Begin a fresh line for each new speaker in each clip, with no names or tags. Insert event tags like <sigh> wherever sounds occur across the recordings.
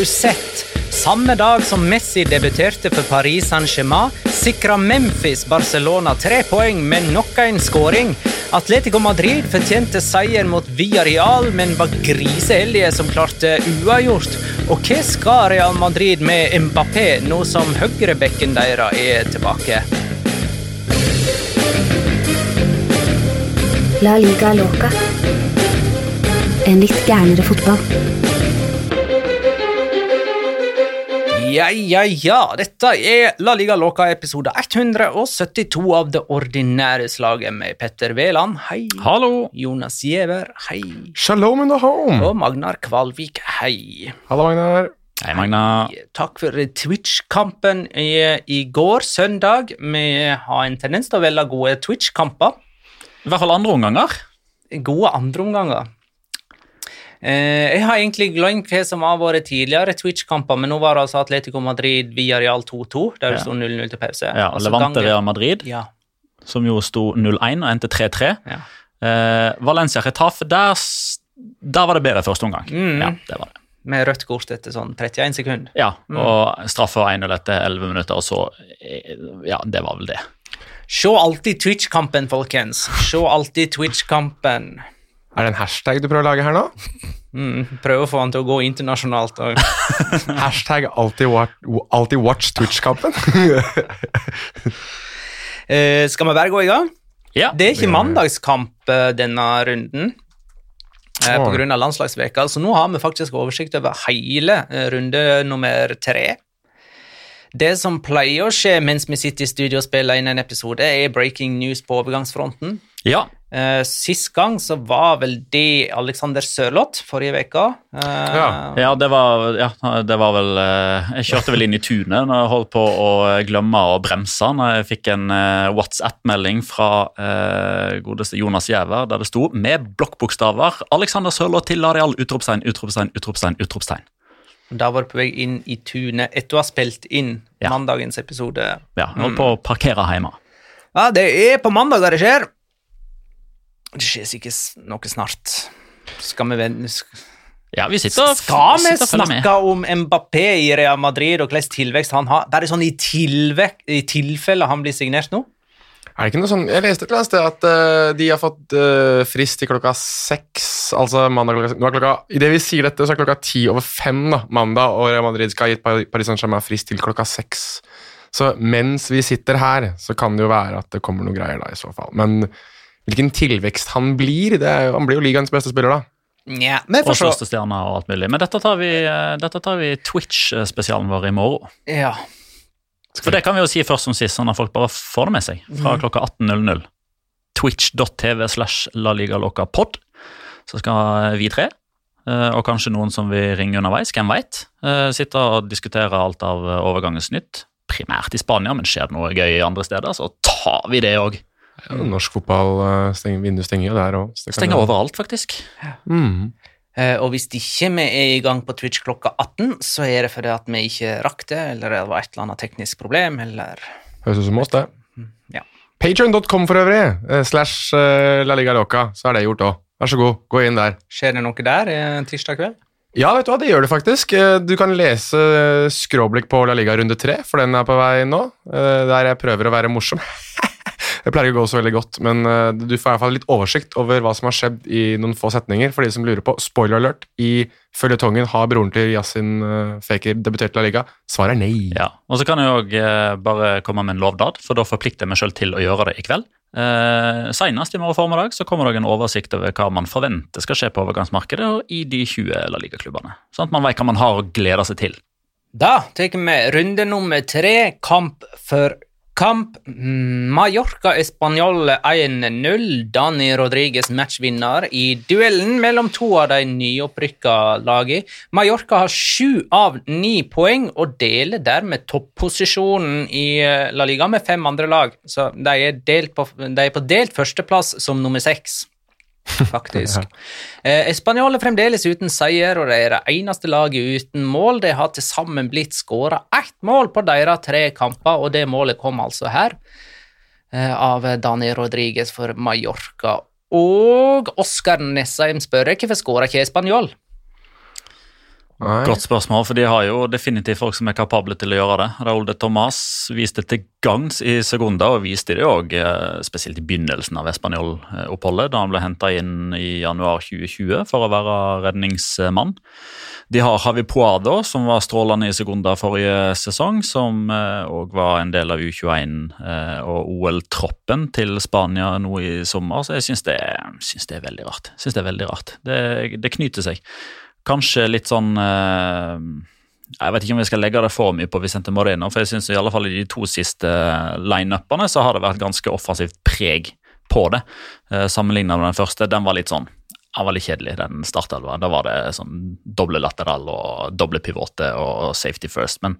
du? Samme dag som Messi debuterte for Paris Saint-Germain, sikra Memphis Barcelona tre poeng med nok en skåring. Atletico Madrid fortjente seier mot Villarreal, men var griseheldige som klarte uavgjort. Og hva skal Real Madrid med Mbappé nå som høyrebekken deres er tilbake?
La liga loca. En litt gærnere fotball.
Ja, ja, ja. Dette er La liga loca episode 172 av det ordinære slaget med Petter Wæland, hei.
Hallo.
Jonas Giæver, hei.
Shalom in the home.
Og Magnar Kvalvik, hei.
Hallo, Magnar.
Hei, Magna.
Takk for Twitch-kampen i, i går, søndag. Vi har en tendens til å velge gode Twitch-kamper.
I hvert fall andre omganger.
Gode andreomganger. Eh, jeg har egentlig glemt hva som har vært tidligere Twitch-kamper, men nå var det altså Atletico Madrid via Real 2-2, der det
Ja.
sto 0-0 til pause.
Ja,
Altså
Levante Real Madrid,
Ja.
som jo sto 0-1 og endte 3-3.
Ja.
Eh, Valencia Retafe, der, der var det bedre første omgang.
Mm.
Ja, det var det.
Med rødt kort etter sånn 31 sekunder.
Ja,
Mm.
og straffe 1-0 etter 11 minutter, og så eh, Ja, det var vel det.
Se alltid Twitch-kampen, folkens. Se alltid Twitch-kampen.
Er det en hashtag du prøver å lage her nå? <laughs>
Mm, prøver å få han til å gå internasjonalt. Og <laughs>
Hashtag alltid watch, alltid watch Twitch-kampen.
uh, <laughs> skal vi bare gå i gang?
Ja,
Det er ikke mandagskamp eh, denne runden. Eh, på
Åh.
grunn av landslagsveka, så nå har vi faktisk oversikt over hele eh, runde nummer tre. Det som pleier å skje mens vi sitter i studio og spiller inn en episode, er breaking news på overgangsfronten.
ja.
Eh, sist gang så var vel det Alexander Sørloth forrige uke. Eh,
Ja.
Ja, det var, ja, det var vel eh, Jeg kjørte vel inn i tunet når jeg holdt på å glemme å bremse. Når jeg fikk en WhatsApp-melding fra eh, godeste Jonas Giæver der det sto med blokkbokstaver 'Alexander Sørloth til Lareal!' Utropstegn, utropstegn, utropstegn, utropstegn.
Da var du på vei inn i tunet etter å ha spilt inn
Ja.
mandagens episode.
Ja, jeg holdt på å parkere hjemme.
Ja, det er på mandag det skjer. Det skjer sikkert noe snart. Skal vi vende
Ja, vi sitter
Skal vi snakke om Mbappé i Real Madrid og hvilken tilvekst han har? Bare sånn i, i tilfelle han blir signert nå?
Er det ikke noe sånn Jeg leste et eller annet sted at uh, de har fått uh, frist til klokka seks. Altså mandag klokka Nå er klokka Idet vi sier dette, så er klokka ti over fem da, mandag, og Real Madrid skal ha gitt Paris Saint-Germain frist til klokka seks. Så mens vi sitter her, så kan det jo være at det kommer noen greier da, i så fall. Men hvilken tilvekst han blir det er, Han blir jo ligaens beste spiller, da.
Nja, men
Og stjerner og alt mulig. Men dette tar vi, eh, dette tar vi Twitch-spesialen vår i morgen.
Ja.
For det kan vi jo si først som sist, sånn at folk bare får det med seg. Fra klokka 18.00. Twitch.tv slash laligaloca-pod. Så skal vi tre, eh, og kanskje noen som vil ringe underveis, hvem veit, sitte og diskutere alt av eh, overgangens nytt. Primært i Spania, men skjer det noe gøy andre steder, så tar vi det òg.
Ja, Norsk fotball uh, stenger, vindu stenger jo der òg.
Stenger overalt, faktisk.
Mm.
Eh, Og hvis ikke vi er i gang på Twitch klokka 18, så er det fordi at vi ikke rakk det, eller det var et eller annet teknisk problem, eller
Høres ut som oss, det.
Ja.
Patreon.com for øvrig, eh, slash eh, La Liga Loca, så er det gjort òg. Vær så god, gå inn der.
Skjer det noe der eh, tirsdag kveld?
Ja, vet du hva, det gjør det faktisk. Eh, Du kan lese skråblikk på La Liga runde tre, for den er på vei nå. eh, Der jeg prøver å være morsom. <laughs> Det pleier ikke å gå så veldig godt, men eh, du får i hvert fall litt oversikt over hva som har skjedd i noen få setninger. For de som lurer på, spoiler alert, i føljetongen har broren til Yasin eh, Faker debutert i La Liga. Svaret er nei.
Ja, og så kan jeg òg eh, bare komme med en lovnad, for da forplikter jeg meg sjøl til å gjøre det i kveld. Eh, Senest i morgen formiddag så kommer det en oversikt over hva man forventer skal skje på overgangsmarkedet og i de 20 La Liga-klubbene. Sånn at man vet hva man har å glede seg til.
Da tar vi runde nummer tre, kamp for kamp. Mallorca Español 1-0. Dani Rodriges matchvinner i duellen mellom to av de nyopprykka lagene. Mallorca har sju av ni poeng og deler dermed topposisjonen i eh, La Liga med fem andre lag. Så de er, på, de er på delt førsteplass som nummer seks. Faktisk. <laughs> eh, er fremdeles uten seier, og de er det eneste laget uten mål. Det har til sammen blitt skåra ett mål på deres tre kamper, og det målet kom altså her, eh, av Dani Rodriguez for Mallorca. Og Oskar Nessheim spør hvorfor skåra ikke Español?
Nei.
Godt spørsmål, for de har jo definitivt folk som er kapable til å gjøre det. Raúl de Tomàs viste til gangs i sekunder, og viste det òg spesielt i begynnelsen av Español-oppholdet, da han ble henta inn i januar 2020 for å være redningsmann. De har Javi Puado, som var strålende i sekunder forrige sesong, som òg var en del av U21 eh, og OL-troppen til Spania nå i sommer, så jeg syns det, det er veldig rart. Synes det er veldig rart. Det, det knyter seg. Kanskje litt sånn eh, Jeg vet ikke om vi skal legge det for mye på Vicente Moreno, for jeg synes i alle fall i de to siste lineupene så har det vært ganske offensivt preg på det. sammenlignet Sammenligna med den første. Den var litt sånn han var litt kjedelig, den startelva. Da var det sånn doble lateral og doble pivote og safety first. Men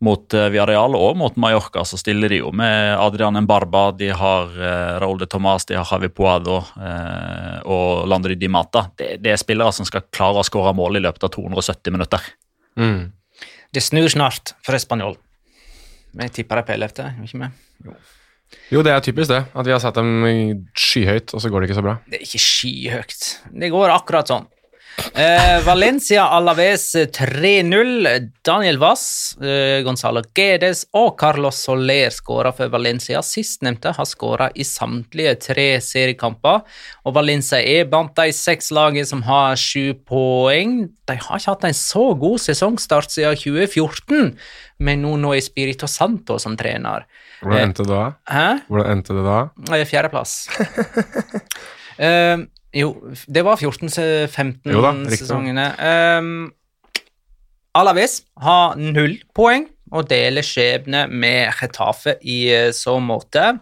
mot Viareal Villarreal og mot Mallorca så stiller de jo med Adrian Mbarba, de har uh, Raúl de Tomàs, de har Javi Puado uh, og Landry Di Mata. Det, det er spillere som skal klare å skåre mål i løpet av 270 minutter.
Mm.
Det snur snart for Spanjol. Jeg tipper de på 11., ikke med?
Jo, det er typisk det. At vi har satt dem skyhøyt, og så går det ikke så bra.
Det er ikke skyhøyt. Det går akkurat sånn. Eh, Valencia Alaves 3-0. Daniel Wass, eh, Gonzalo Gedes og Carlos Soler skåra for Valencia. Sistnevnte har skåra i samtlige tre seriekamper. Og Valencia er blant de seks lagene som har sju poeng. De har ikke hatt en så god sesongstart siden 2014, Men nå er Spirito Santo som trener.
Hvordan
Eh,
endte det da?
Hæ?
Hvordan endte det da?
Eh, Fjerdeplass. uh, <laughs> jo, det var
Jo da, riktig.
14-15-sesongene. Um, Alaves har null poeng og deler skjebne med Retafe i eh, så måte.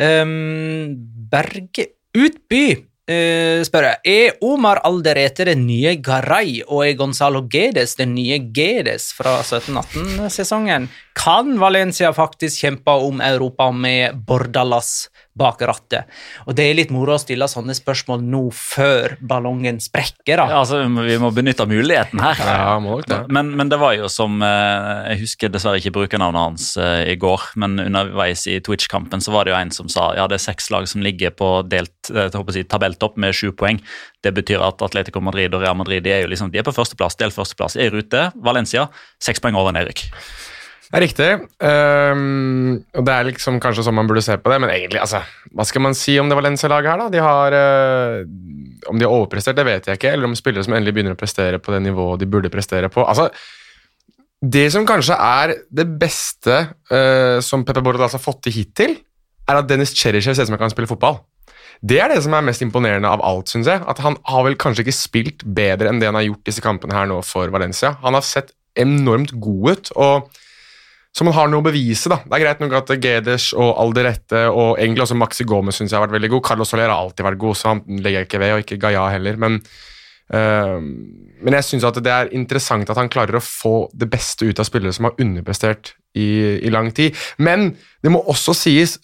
Um, Berge Utby uh, spør jeg, er Omar Alderete den nye Garay og er Gonzalo Gedes den nye Gedes fra 17-18-sesongen? Kan Valencia faktisk kjempe om Europa med Bordalas bak rattet? Og det er litt moro å stille sånne spørsmål nå før ballongen sprekker, da.
Ja, altså, vi må benytte muligheten her.
Ja, må nok det.
Men, men det var jo som eh, Jeg husker dessverre ikke brukernavnet hans eh, i går, men underveis i Twitch-kampen så var det jo en som sa ja, det er seks lag som ligger på delt eh, jeg si, tabelltopp med sju poeng. Det betyr at Atletico Madrid og Real Madrid de er jo liksom, de er på førsteplass, delt førsteplass, er i rute. Valencia seks poeng over nedrykk.
Det er riktig. Um, og det er liksom kanskje sånn man burde se på det, men egentlig, altså Hva skal man si om det Valencia-laget her, da? De har uh, Om de har overprestert, det vet jeg ikke, eller om spillere som endelig begynner å prestere på det nivået de burde prestere på. Altså, det som kanskje er det beste uh, som Pepe Bordalas har fått til hittil, er at Dennis Cheryshev ser ut som han kan spille fotball. Det er det som er mest imponerende av alt, syns jeg. At han har vel kanskje ikke spilt bedre enn det han har gjort disse kampene her nå for Valencia. Han har sett enormt god ut. og så man har noe å bevise. da. Det er greit nok at Geders og Alderette og egentlig også Maxi Gomez synes jeg har vært veldig god. Carlos Soler har alltid vært god, så han legger jeg ikke ved, og ikke Gaia heller. Men, øh, men jeg syns det er interessant at han klarer å få det beste ut av spillere som har underprestert i, i lang tid. Men det må også sies,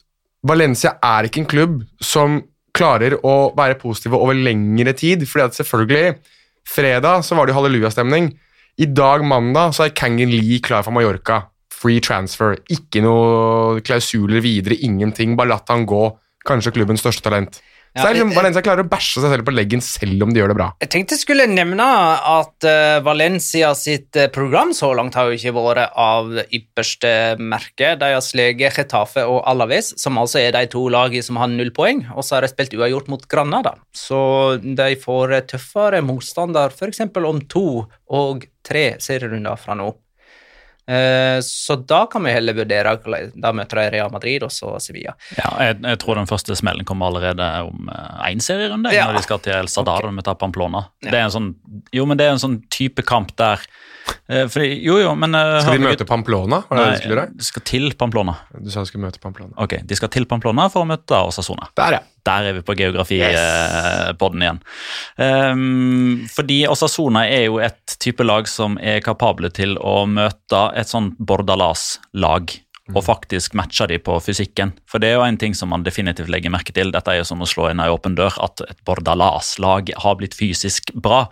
Valencia er ikke en klubb som klarer å være positive over lengre tid. fordi at selvfølgelig, fredag så var det jo hallelujastemning. I dag, mandag, så er Kangen Lee klar for Mallorca. Free transfer. Ikke noe klausuler videre, ingenting. Bare latt han gå. Kanskje klubbens største talent.
Ja,
så det er liksom, Valencia klarer å bæsje seg selv på leggen selv om de gjør det bra.
Jeg tenkte jeg skulle nevne at eh, Valencia sitt eh, program så langt har jo ikke vært av ypperste merke. De har sleget Getafe og Alaves, som altså er de to lagene som har null poeng, og så har de spilt uavgjort mot Granada. Så de får tøffere motstander, f.eks. om to og tre serierunder fra nå. Eh, Så da kan vi heller vurdere Da møter de Real Madrid og så Sevilla.
Ja, jeg, jeg tror den første smellen kommer allerede om én serierunde,
Ja.
når de skal til El Sadar og møte Pamplona. Det er en sånn, jo, men det er en sånn type kamp der eh, fordi, Jo, jo, men eh,
Skal de møte Pamplona? Var det det de skulle gjøre?
de skal til Pamplona.
Du sa de skulle møte Pamplona.
Ok, De skal til Pamplona for å møte Osasona.
Der, ja.
Der er vi på
Yes.
geografipodden igjen. Um, fordi Osasona er jo et type lag som er kapable til å møte et sånt Bordalas-lag. Og faktisk matche de på fysikken. For det er jo en ting som man definitivt legger merke til. Dette er jo som å slå inn ei åpen dør, at et Bordalas-lag har blitt fysisk bra.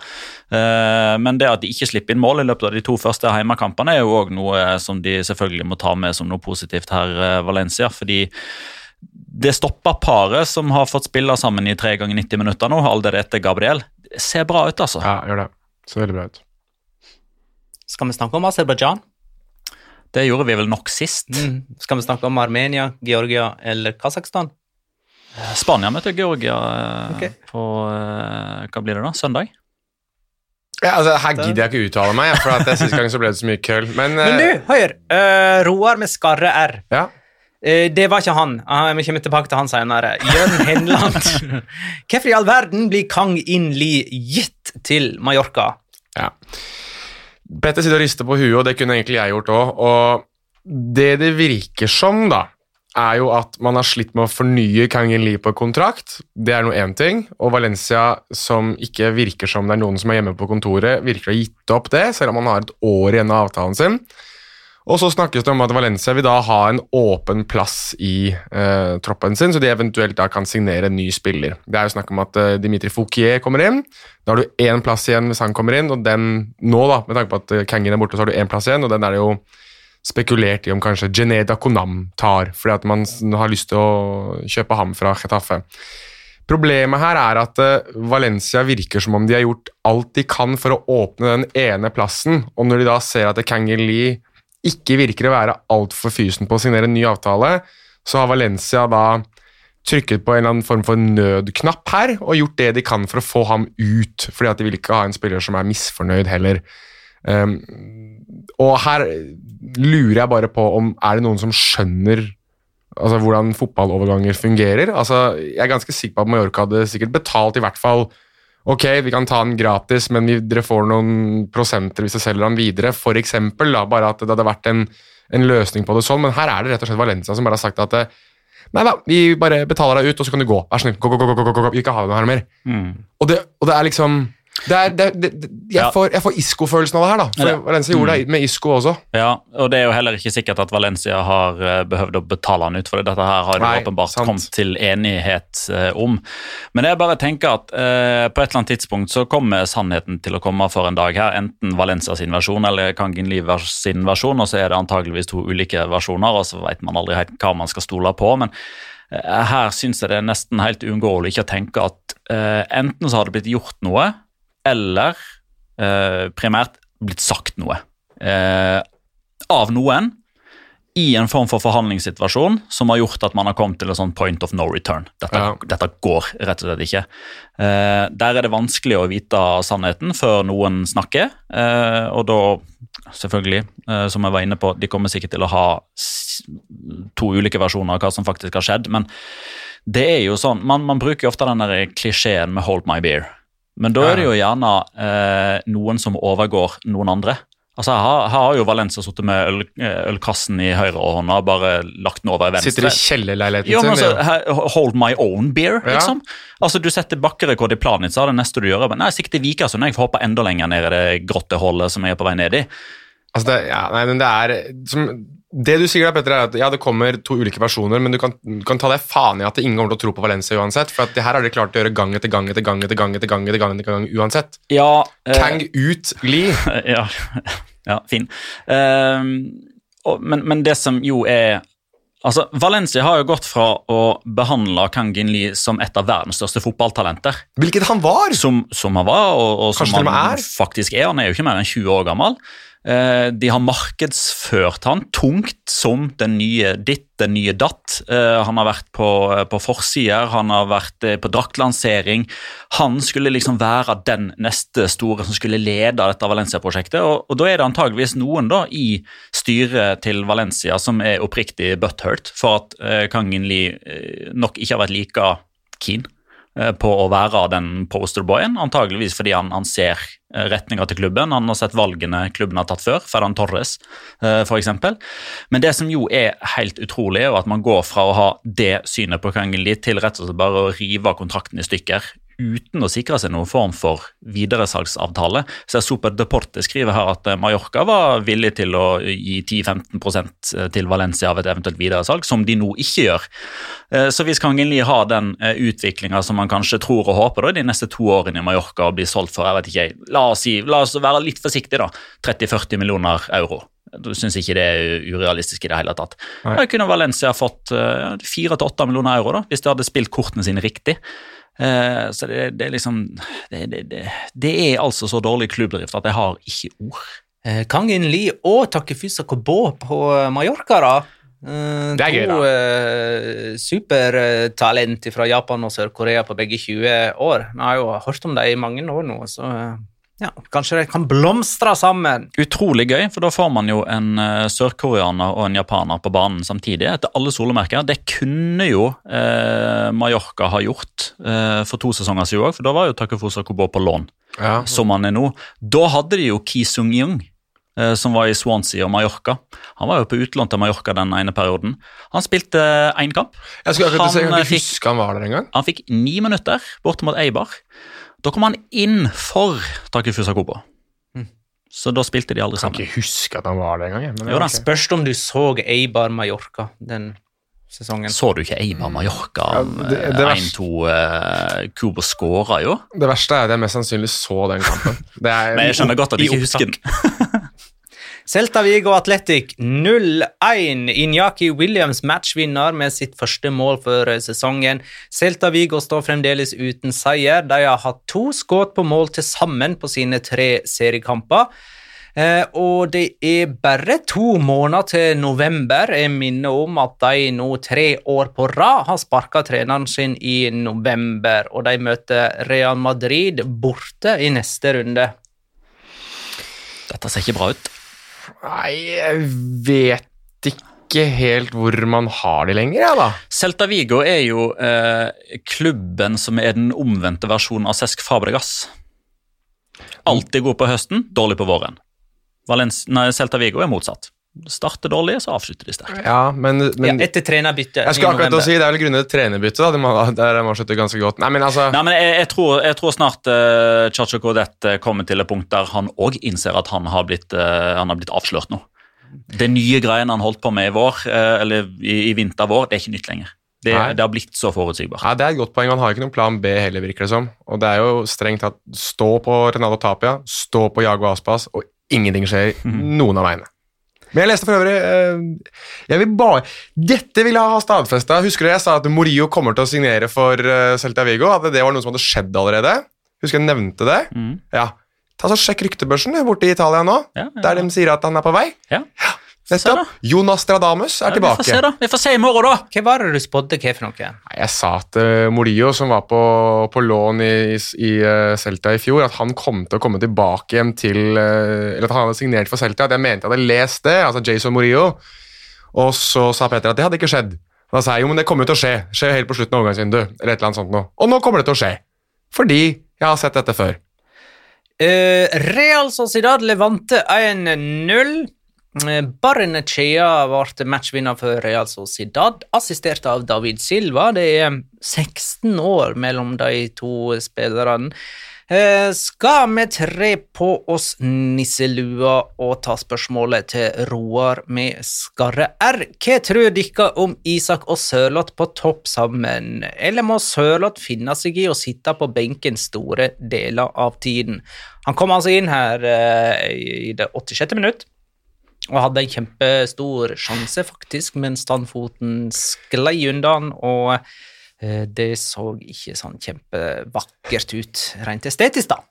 Eh, men det at de ikke slipper inn mål i løpet av de to første heimekampene, er jo òg noe som de selvfølgelig må ta med som noe positivt her, eh, Valencia. fordi det stoppa paret som har fått spille sammen i tre ganger 90 minutter nå, Alderete Gabriel. Det ser bra ut, altså.
ja, gjør det. Ser veldig bra ut.
Skal vi snakke om Aserbajdsjan?
Det gjorde vi vel nok sist.
Mm. Skal vi snakke om Armenia, Georgia eller Kasakhstan?
Spania møter Georgia
okay.
På eh, hva blir det da? Søndag?
Ja, altså, her gidder jeg ikke uttale meg, for at Sist gang så ble det så mye køll. Men,
Men du,
eh,
hør! Uh, Roar med skarre R.
ja.
Uh, det var ikke han. Ah, Vi kommer tilbake til han senere. Jørn Henland. <laughs> Hvorfor i all verden blir Kang In Li gitt til Mallorca?
Ja. Petter sitter og rister på huet, og det kunne egentlig jeg gjort òg. Og det det virker som, da, er jo at man har slitt med å fornye Kangin Lee på kontrakt. Det er nå én ting. Og Valencia, som ikke virker som det er noen som er hjemme på kontoret, virker å ha gitt opp det, selv om han har et år igjen av avtalen sin. Og så snakkes det om at Valencia vil da ha en åpen plass i eh, troppen sin, så de eventuelt da kan signere en ny spiller. Det er jo snakk om at eh, Dimitri Fouquier kommer inn. Da har du én plass igjen hvis han kommer inn, og den nå, da, med tanke på at eh, Kangin er borte, så har du én plass igjen, og den er det jo spekulert i om kanskje Geneda Konam tar, fordi at man har lyst til å kjøpe ham fra Getafe. Problemet her er at eh, Valencia virker som om de har gjort alt de kan for å åpne den ene plassen, og når de da ser at Kangin Lee ikke virker å være altfor fysen på å signere en ny avtale, så har Valencia da trykket på en eller annen form for nødknapp her og gjort det de kan for å få ham ut, fordi at de vil ikke ha en spiller som er misfornøyd heller. Um, og her lurer jeg bare på om er det noen som skjønner altså, hvordan fotballoverganger fungerer. Altså, jeg er ganske sikker på at Mallorca hadde sikkert betalt i hvert fall Ok, vi kan ta den gratis, men vi, dere får noen prosenter hvis dere selger den videre. For eksempel, da, bare at det hadde vært en, en løsning på det sånn. Men her er det rett og slett Valencia som bare har sagt at eh, Nei da, vi bare betaler deg ut, og så kan du gå. Vær snill, gå, gå, gå, gå, gå, gå, gå. Vi vil ikke ha deg her mer. Og, det, og det er liksom det er, det, det, det, jeg,
Ja.
får, jeg får Isco-følelsen av det her, da. For
Ja.
Valencia gjorde det med Isco også.
Ja, og det er jo heller ikke sikkert at Valencia har eh, behøvd å betale han ut, for dette her har de åpenbart
sant.
kommet til enighet eh, om. Men jeg bare tenker at eh, på et eller annet tidspunkt så kommer sannheten til å komme for en dag her. Enten Valencia sin versjon eller Kangin Lee sin versjon, og så er det antageligvis to ulike versjoner, og så vet man aldri helt hva man skal stole på. men eh, her syns jeg det er nesten helt uunngåelig ikke å tenke at eh, enten så har det blitt gjort noe, eller eh, primært blitt sagt noe. Eh, av noen i en form for forhandlingssituasjon som har gjort at man har kommet til en sånn point of no return. Dette,
Ja.
dette går rett og slett ikke. Eh, der er det vanskelig å vite sannheten før noen snakker, eh, og da selvfølgelig, eh, som jeg var inne på, de kommer sikkert til å ha to ulike versjoner av hva som faktisk har skjedd, men det er jo sånn, man, man bruker jo ofte den der klisjeen med 'hold my beer'. Men da er det jo gjerne eh, noen som overgår noen andre. Altså Her, har- her har jo Valencia sittet med øl, eh, ølkassen i høyrehånda og bare lagt den over i venstre.
Sitter i kjellerleiligheten
Jo, men altså, her, Hold my own beer,
Ja.
liksom. Altså, Du setter bakkerekord i Planica, det neste du gjør Men Nei, sikte Vikersund, jeg får hoppe enda lenger ned i det grottehullet som jeg er på vei ned i.
Altså det, ja, nei, men det er som, Det du sier da, Petter, er at ja, det kommer to ulike versjoner, men du kan, kan ta deg faen i at ingen kommer til å tro på Valencia uansett. For at det her har de klart å gjøre gang etter gang etter gang etter gang etter gang etter gang, etter gang uansett.
Ja, eh,
Kang ut Lee. <laughs>
ja, ja, fin. Uh, men, men det som jo er Altså, Valencia har jo gått fra å behandle Kang Gin Lee som et av verdens største fotballtalenter,
Hvilket han var!
som, som han var, og, og som han
er.
faktisk er. Han er jo ikke mer enn 20 år gammel. Eh, de har markedsført han tungt som den nye ditt, den nye datt. Eh, han har vært på, på forsider, han har vært eh, på draktlansering. Han skulle liksom være den neste store som skulle lede dette Valencia-prosjektet. Og, og da er det antageligvis noen da i styret til Valencia som er oppriktig butthurt for at Kangin eh, nok ikke har vært like keen på å være den posterboyen, antageligvis fordi han, han ser eh, retninga til klubben. Han har sett valgene klubben har tatt før, Ferran Torres eh, f.eks. Men det som jo er helt utrolig, er at man går fra å ha det synet på Kangeli til rett og slett bare å rive kontrakten i stykker uten å sikre seg noen form for videresalgsavtale. Så Super Deporte skriver her at eh, Mallorca var villig til å gi 10-15% til Valencia av et eventuelt videresalg, som de nå ikke gjør. Eh, Så hvis Kangin Lee har den utviklinga som man kanskje tror og håper da, de neste to årene i Mallorca og blir solgt for jeg vet ikke, la oss, si, la oss være litt forsiktige, da, 30-40 millioner euro. Du syns ikke det er urealistisk i det hele tatt. Da kunne Valencia fått eh, 4-8 millioner euro da, hvis de hadde spilt kortene sine riktig. Eh, så det, det er liksom det, det, det, det er altså så dårlig klubbdrift at jeg har ikke ord.
eh, Kang In Lee og Takefusa Kobo på Mallorca, da. Eh,
Det er gøy,
to eh, supertalent fra Japan og Sør-Korea på begge 20 år. Vi har jo hørt om dem i mange år nå, så ja, kanskje de kan blomstre sammen.
Utrolig gøy, for da får man jo en uh, sørkoreaner og en japaner på banen samtidig. Etter alle solemerker. Det kunne jo eh, Mallorca ha gjort eh, for to sesonger siden òg, for da var jo Takefusa Kobo på lån,
Ja.
som han er nå. Da hadde de jo Ki Sung-yung, eh, som var i Swansea og Mallorca. Han var jo på utlån til Mallorca den ene perioden. Han spilte én kamp.
Jeg skal akkurat si, jeg
Han,
kan
eh,
ikke huske han var der engang.
Han fikk ni minutter bortimot Eibar. Da kom han inn for Takefusa Kobo. Så da spilte de aldri
Jeg kan
sammen.
ikke huske at han var der engang.
Jo da,
ok.
Spørs om du så Eibar Mallorca den sesongen.
Så du ikke Eibar Mallorca?
Ja, det- det var-
1-2 uh, Kubo skåra jo.
Det verste er at jeg mest sannsynlig så den kampen. Det er,
Men jeg skjønner godt at du ikke husker den. <laughs>
Celta Vigo Athletic 0-1. Inyaki Williams matchvinner med sitt første mål for sesongen. Celta Vigo står fremdeles uten seier. De har hatt to skudd på mål til sammen på sine tre seriekamper. Eh, og det er bare to måneder til november. Jeg minner om at de nå tre år på rad har sparka treneren sin i november, og de møter Real Madrid borte i neste runde.
Dette ser ikke bra ut.
Nei, jeg vet ikke helt hvor man har de lenger, jeg, da.
Celta Vigo er jo eh, klubben som er den omvendte versjonen av Cesc Fabregas. Alltid god på høsten, dårlig på våren. Valens nei, Celta Vigo er motsatt. Starter dårlig, så avslutter de sterkt.
Ja, men, men
ja, etter trenerbyttet.
Jeg skulle akkurat til å si Det er vel grunnet trenerbyttet. da, de må- Der har man sluttet ganske godt. Nei, men altså
Nei, men jeg, jeg, tror, jeg tror snart uh, Chacho Godet kommer til et punkt der han òg innser at han har blitt, uh, han har blitt avslørt nå. Det nye greiene han holdt på med i vår, uh, eller i, i vinter-vår, det er ikke nytt lenger. Det, det har blitt så forutsigbart.
ja, Det er et godt poeng. Man har ikke noen plan B heller, virker det som. Og det er jo strengt tatt stå på Renaldo Tapia, stå på Jago Aspas, og ingenting skjer <laughs> noen av veiene. Men jeg leste for øvrig eh, jeg vil bare, Dette vil jeg ha stadfesta. Husker du jeg sa at Morio kommer til å signere for eh, Celta Vigo? At det var noe som hadde skjedd allerede? Husker jeg nevnte det?
Mm.
Ja. Ta så Sjekk ryktebørsen borte i Italia nå,
Ja, ja,
der de sier at han er på vei.
ja.
Nettopp. Jonas Stradamus er
Ja, Vi
tilbake.
får se, da. Vi får se i morgen, da.
Hva var det du spådde hva for noe?
Jeg sa at uh, Morillo, som var på, på lån i, i uh, Celta i fjor, at han kom til å komme tilbake igjen til uh, Eller at han hadde signert for Celta. At jeg mente jeg hadde lest det, altså Jason Morillo. Og så sa Peter at det hadde ikke skjedd. Da sa jeg jo, men det kommer jo til å skje. Skjer helt på slutten av overgangsvinduet. Eller et eller annet sånt noe. Og nå kommer det til å skje. Fordi jeg har sett dette før.
Eh, Real Sociedad Levante 1-0. Eh, Barnechea ble matchvinner for Real Sociedad, assistert av David Silva. Det er 16 år mellom de to spillerne. Eh, skal vi tre på oss nisselua og ta spørsmålet til Roar med skarre R? Hva tror dere om Isak og Sørloth på topp sammen, eller må Sørloth finne seg i å sitte på benken store deler av tiden? Han kom altså inn her eh, i det 86. minutt og hadde en kjempestor sjanse, faktisk, men standfoten sklei undan, og eh, det så ikke sånn kjempevakkert ut, rent estetisk, da.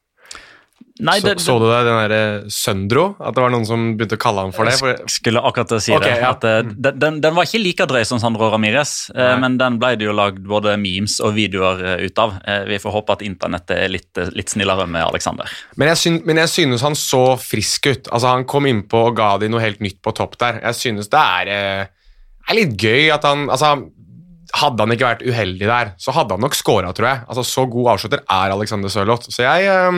Nei,
så, så du det, den derre Søndro? At det var noen som begynte å kalle ham for det? For,
skulle akkurat si
okay,
det.
ja.
At, eh, den, den, den var ikke like drøy som Sandro Ramires, eh,
Nei.
men den ble det jo lagd både memes og videoer eh, ut av. Eh, Vi får håpe at internettet er litt, eh, litt snillere med Alexander.
Men jeg, syn, men jeg synes han så frisk ut. Altså Han kom innpå og ga de noe helt nytt på topp der. Jeg synes det er, eh, er litt gøy at han altså, Hadde han ikke vært uheldig der, så hadde han nok scora, tror jeg. Altså Så god avslutter er Alexander Sørloth. Så jeg eh,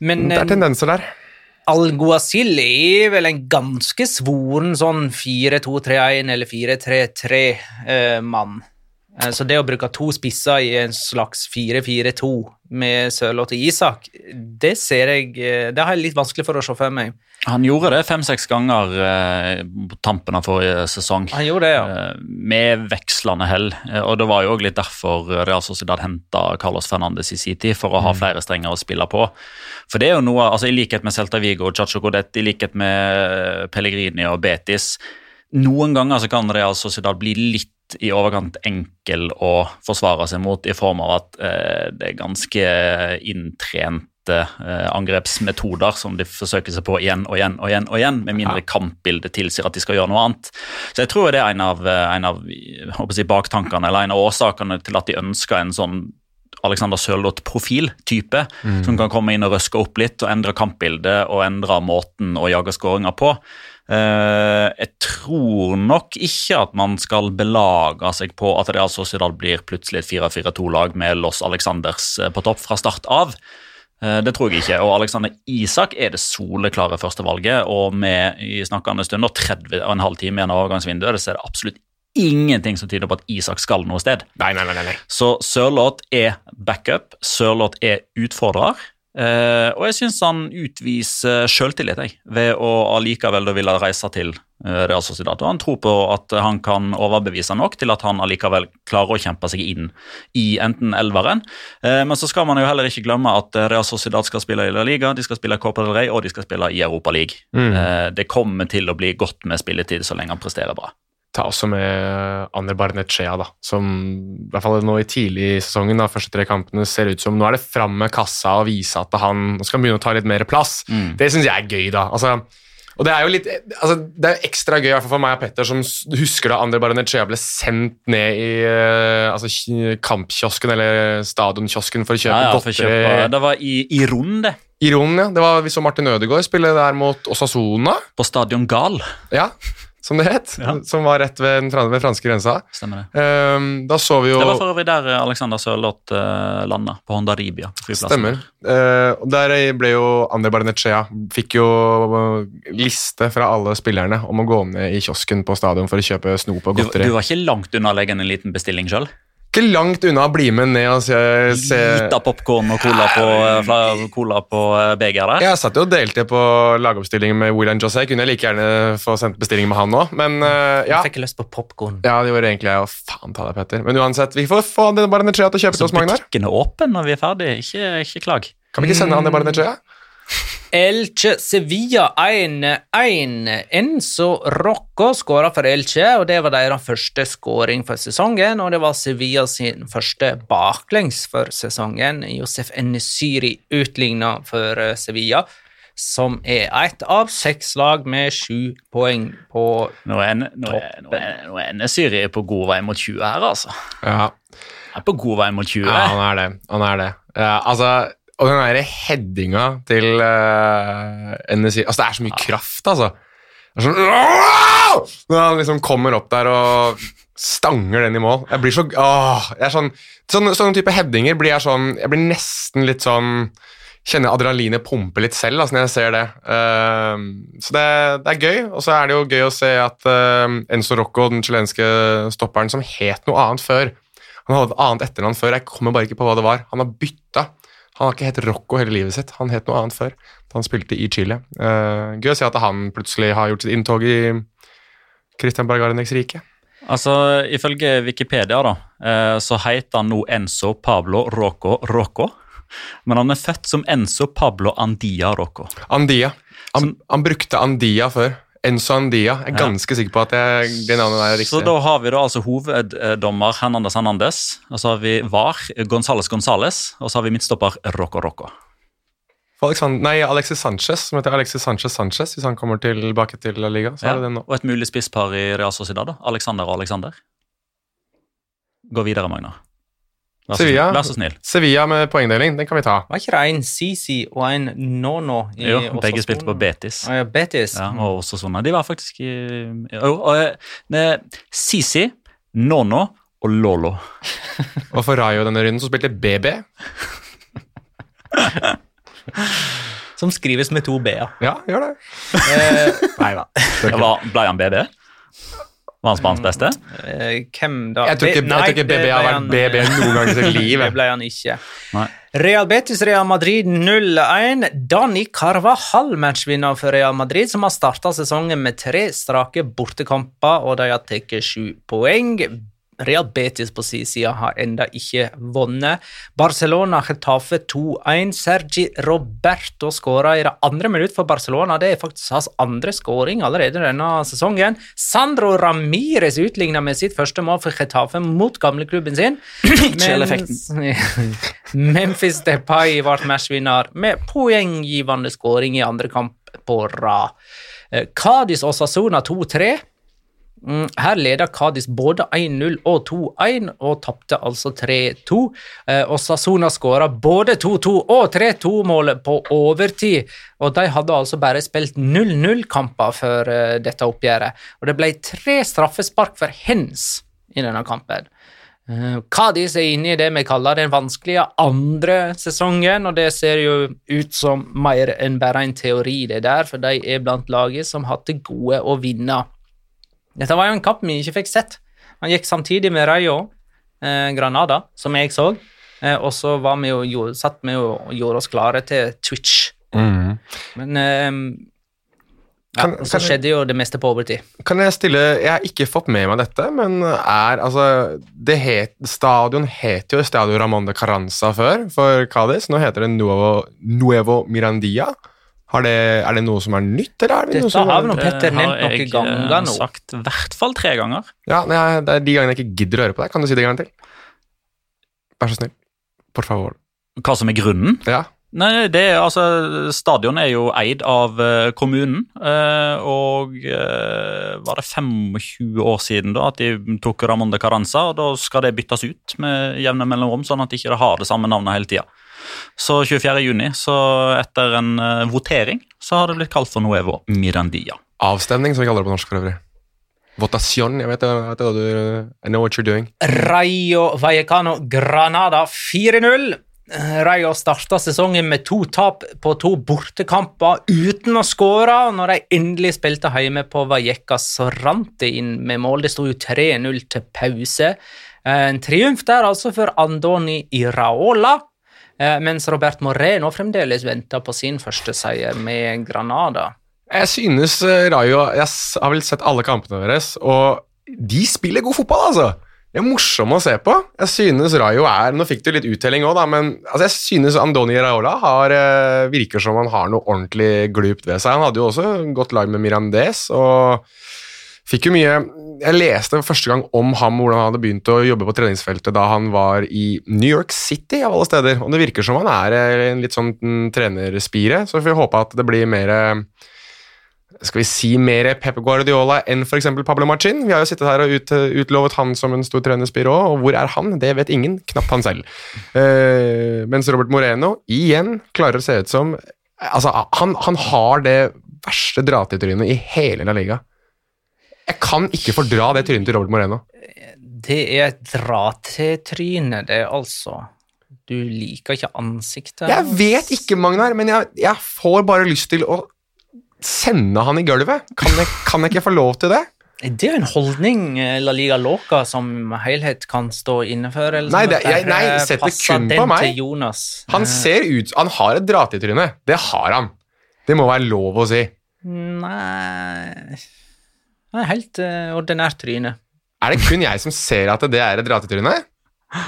Men
Det er
eh,
tendenser der.
Alguacil er vel en ganske svoren sånn 4-2-3-1 eller 4-3-3-mann. Eh, Så det å bruke to spisser i en slags 4-4-2 med Sørloth og Isak, det ser jeg eh, Det har jeg litt vanskelig for å se for meg.
Han gjorde det fem-seks ganger eh, på tampen av forrige sesong.
Han gjorde det, ja.
eh, Med vekslende hell. Eh, Og det var jo òg litt derfor Real Sociedad henta Carlos Fernandes i sin tid, for å ha flere strenger å spille på. For det er jo noe, altså I likhet med Celta Vigo og Chacho Godet, i likhet med Pellegrini og Betis Noen ganger så kan Real Sociedad bli litt i overkant enkel å forsvare seg mot, i form av at eh, det er ganske inntrente eh, angrepsmetoder som de forsøker seg på igjen og igjen og igjen, og igjen, med mindre kampbildet tilsier at de skal gjøre noe annet. Så jeg tror det er en av, eh, en av si, baktankene, eller en av årsakene til at de ønsker en sånn Alexander Sørloth-profil-type, som kan komme inn og røske opp litt og endre kampbildet og endre måten å jage skåringer på. Eh, jeg tror nok ikke at man skal belage seg på at Real Sociedad blir plutselig et 4-4-2-lag med Los Alexanders eh, på topp fra start av. Eh, Det tror jeg ikke. Og Alexander Isak er det soleklare førstevalget. Og med i snakkende stund og 30 og en halv time igjen av overgangsvinduet, så er det absolutt ingenting som tyder på at Isak skal noe sted.
Nei, nei. nei, nei.
Så Sørloth er backup, Sørloth er utfordrer. Eh, og jeg syns han utviser sjøltillit ved å allikevel ville reise til eh, Real Sociedad. Og han tror på at han kan overbevise nok til at han allikevel klarer å kjempe seg inn i enten elveren. Eh, men så skal man jo heller ikke glemme at eh, Real Sociedad skal spille i La Liga, de skal spille Copa del Rey og de skal spille i Europa League. Eh, det kommer til å bli godt med spilletid så lenge han presterer bra.
Ta også med Ander Barnechea, da, som i hvert fall nå i tidlig i sesongen, da, første tre kampene, ser ut som Nå er det fram med kassa og vise at han skal begynne å ta litt mer plass.
Mm.
Det syns jeg er gøy, da. Altså, og det er jo litt, altså, det er ekstra gøy for meg og Petter, som husker da Ander Barnechea ble sendt ned i eh, altså, kampkiosken eller stadionkiosken for å kjøpe
Ja, ja,
godteri.
kjøpe, det var i, i Ron, det.
I Ron, ja. Det var, vi så Martin Ødegaard spille der mot Osasona.
På stadion Gal.
ja, som det het.
Ja.
Som var rett ved den ved franske grensa.
Stemmer det.
um, da så vi jo
Det var for øvrig der eh, Alexander Sørloth uh, landa, på Honda Ribia.
Stemmer. Uh, der ble jo Ander Barnechea Fikk jo eh, liste fra alle spillerne om å gå ned i kiosken på stadion for å kjøpe snop og
Du,
godteri.
du var ikke langt unna å legge en liten bestilling sjøl?
Ikke langt unna å bli med ned og se, se
Lita popkorn og cola på, eh, cola på begeret?
Jeg satt jo og delte på lagoppstillingen med William José. Kunne jeg like gjerne få sendt bestilling med han òg, men uh, ja.
Jeg fikk lyst på popkorn.
Ja, det gjorde egentlig jeg. òg. faen ta deg, Petter. Men uansett, vi får få Ander Barnechea til å kjøpe til oss, Magnar.
butikken er åpen når vi er ferdig. Ikke, ikke klag.
Kan vi ikke sende han Ander Barnechea?
Elche Sevilla 1-1. Enzo Rocco skåra for Elche, og det var deres første skåring for sesongen. Og det var Sevilla sin første baklengs for sesongen. Josef Enesyri utligna for eh, Sevilla, som er ett av seks lag med sju poeng på
Nå er, nå er, nå er, nå er Nesyri på god vei mot 20 her, altså.
Ja.
Er på god vei mot 20.
Ja, han er det. Han er det. Ja, altså, og den der headinga til uh, NSI Altså, det er så mye kraft, altså. Det er sånn Når han liksom kommer opp der og stanger den i mål. Jeg blir så åh, jeg sånn, sånn Sånne type headinger blir jeg sånn Jeg blir nesten litt sånn Kjenner adrenalinet pumpe litt selv altså, når jeg ser det. Uh, så det, det er gøy. Og så er det jo gøy å se at uh, Enzo Rocco, den chilenske stopperen, som het noe annet før Han hadde et annet etternavn før, jeg kommer bare ikke på hva det var. Han har bytta. Han har ikke hett Rocco hele livet sitt, han het noe annet før. Da han spilte i Chile. Uh, gøy å se at han plutselig har gjort sitt inntog i Christian Bergarneks rike.
Altså, Ifølge Wikipedia da, eh, så heter han nå Enzo Pablo Rocco Rocco. Men han er født som Enzo Pablo Andia Rocco.
Andia. Han, han brukte Andia før. Enzo Andia. Jeg er
Ja.
ganske sikker på at jeg, det navnet er riktig.
Så da har vi da altså hoveddommer Hernandez Hernandez, og så har vi VAR Gonzales Gonzales, og så har vi midtstopper Rocco Rocco.
Alexander, nei, Alexis Sanchez, som heter Alexis Sanchez Sanchez, hvis han kommer tilbake til La Liga. så
Ja. Og et mulig spisspar i Real Sociedad, da. Alexander og Alexander. Gå videre, Magnar. Vær
Sevilla.
Vær så snill.
Sevilla med poengdeling, den kan vi ta.
Var ikke det en Sisi og en Nono i
Jo, begge spilte på Betis.
Ah, ja, Betis.
Ja, og Osasuna. De var faktisk i Jo, og eh, Sisi, Nono og Lolo. <laughs>
Og for Rayo denne runden så spilte BB.
Som skrives med to b-er.
Ja, gjør det.
Eh,
Nei da. <laughs>
Ble han BB? Var han Spans beste?
eh, hvem da?
Jeg tror ikke,
Nei,
jeg tror ikke BB har vært BB noen gang i sitt <laughs> liv.
Det ble han ikke.
Nei.
Real Betis Real Madrid 0-1. Dani Carvajal, matchvinner for Real Madrid, som har starta sesongen med tre strake bortekamper, og de har tatt sju poeng. Real Betis på sin side har enda ikke vunnet. Barcelona Getafe 2-1. Sergi Roberto skåra i det andre minutt for Barcelona. Det er faktisk hans andre skåring allerede denne sesongen. Sandro Ramires utligna med sitt første mål for Getafe mot gamleklubben sin. <clears throat> Mens- <laughs> Memphis Depay ble matchvinner med poenggivende skåring i andre kamp på rad. Eh, Cádiz og Sassona 2-3. Mm, Her leder Kadis både 1-0 og 2-1, og tapte altså 3-2. Eh, Og Sassona skåra både 2-2 og 3-2-målet på overtid. Og de hadde altså bare spilt 0-0-kamper før eh, dette oppgjøret. Og det ble tre straffespark for hens i denne kampen. Kadis er inne i det vi kaller den vanskelige andre sesongen, og det ser jo ut som mer enn bare en teori, det der, for de er blant laget som til gode å vinne. Dette var jo en kamp vi ikke fikk sett. Han gikk samtidig med Rayo eh, Granada, som jeg så, eh, og så var vi jo, satt vi og gjorde oss klare til Twitch. Men eh, ja,
Kan-
så skjedde jo det meste på overtid.
Kan jeg stille Jeg har ikke fått med meg dette, men er altså det het, Stadion het jo Stadio Ramón de Carranza før, for Cádiz. Nå heter det Nuevo, Nuevo Mirandia. Har det, er det noe som er nytt, eller er det noe
Dette
som
har vi
noe,
Petter nevnt
noen
noen
nå.
ganger
har
nå.
sagt i hvert fall tre ganger.
Ja, nei, det er de gangene jeg ikke gidder å høre på deg. Kan du si det en gang til? Vær så snill. Por favor.
Hva som er grunnen?
Ja.
Nei, det er altså Stadion er jo eid av eh, kommunen, eh, og eh, var det 25 år siden da at de tok Ramón de Carranza, og da skal det byttes ut med jevne mellomrom, sånn at de ikke har det samme navnet hele tida. Så 24. juni, så etter en eh, votering, så har det blitt kalt for Nuevo Mirandia.
Avstemning, som vi kaller det på norsk for øvrig. Votasjon. Jeg vet, det du I know what you're doing.
Rayo Vallecano Granada 4-0. Rayo starta sesongen med to tap på to bortekamper uten å skåre. Når de endelig spilte hjemme på Vallecas, så rant det inn med mål. Det sto jo 3-0 til pause. En triumf der altså for Andoni Iraola. Eh, Mens Robert Moreno fremdeles venter på sin første seier med Granada.
Jeg synes eh, Rayo Jeg har vel sett alle kampene deres, og de spiller god fotball, altså. Det er morsomme å se på. Jeg synes Rayo er Nå fikk du litt uttelling òg, da, men altså, jeg synes Andoni Raiola har, eh, virker som han har noe ordentlig glupt ved seg. Han hadde jo også gått lag med Mirandes, og fikk jo mye Jeg leste første gang om ham, hvordan han hadde begynt å jobbe på treningsfeltet da han var i New York City, av alle steder. Og det virker som han er eh, en litt sånn mm, trenerspire, så vi får håpe at det blir mer eh, skal vi si mer Pep Guardiola enn f.eks. Pablo Machin? Vi har jo sittet her og ut, utlovet han som en stor trenerspire òg, og hvor er han? Det vet ingen, knapt han selv. Uh, mens Robert Moreno igjen klarer å se ut som Altså, han, han har det verste dra-til-trynet i hele La Liga. Jeg kan ikke fordra det trynet til Robert Moreno.
Det er et dra-til-tryne, det, altså. Du liker ikke ansiktet
Jeg vet ikke, Magnar, men jeg, jeg får bare lyst til å sende han i gulvet. Kan jeg, kan jeg ikke få lov til det?
Det er en holdning eh, La Liga Loca som helhet kan stå inne for.
Nei, det- jeg- nei, sett det kun på meg. Han
Eh,
ser ut Han har et dra-til-tryne. Det har han. Det må være lov å si.
Nei Han er helt uh, ordinært tryne.
Er det kun jeg som ser at det er et dra-til-tryne? <laughs>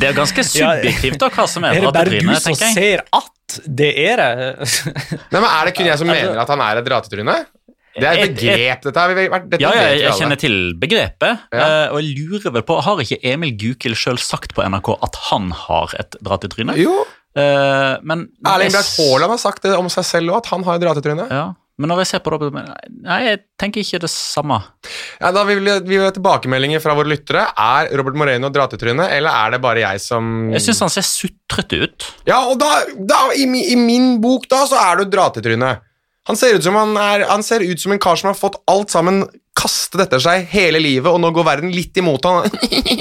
Det er ganske subjektivt da, hva som er
Er det bare du som
jeg.
ser at det er det? <laughs>
Nei, men Er det kun jeg som
Altså-
mener at han er et dra-til-tryne? Det er et
Et-
begrep. Dette har vi vært dette
Ja, ja, jeg, kjenner til begrepet,
Ja.
eh, og jeg lurer vel på Har ikke Emil Gukild sjøl sagt på NRK at han har et dra-til-tryne?
Jo,
Eh, men
Erling Braut Haaland har sagt det om seg selv òg, at han har et dra-til-tryne.
Ja, men når jeg ser på det Nei, jeg tenker ikke det samme.
Ja, da vil vi, ha tilbakemeldinger fra våre lyttere. Er Robert Moreno dratetryne, eller er det bare jeg som
Jeg syns han ser sutrete ut.
Ja, og da, da i, i min bok da, så er du dratetryne. Han ser ut som han er Han ser ut som en kar som har fått alt sammen kastet dette seg hele livet, og nå går verden litt imot han.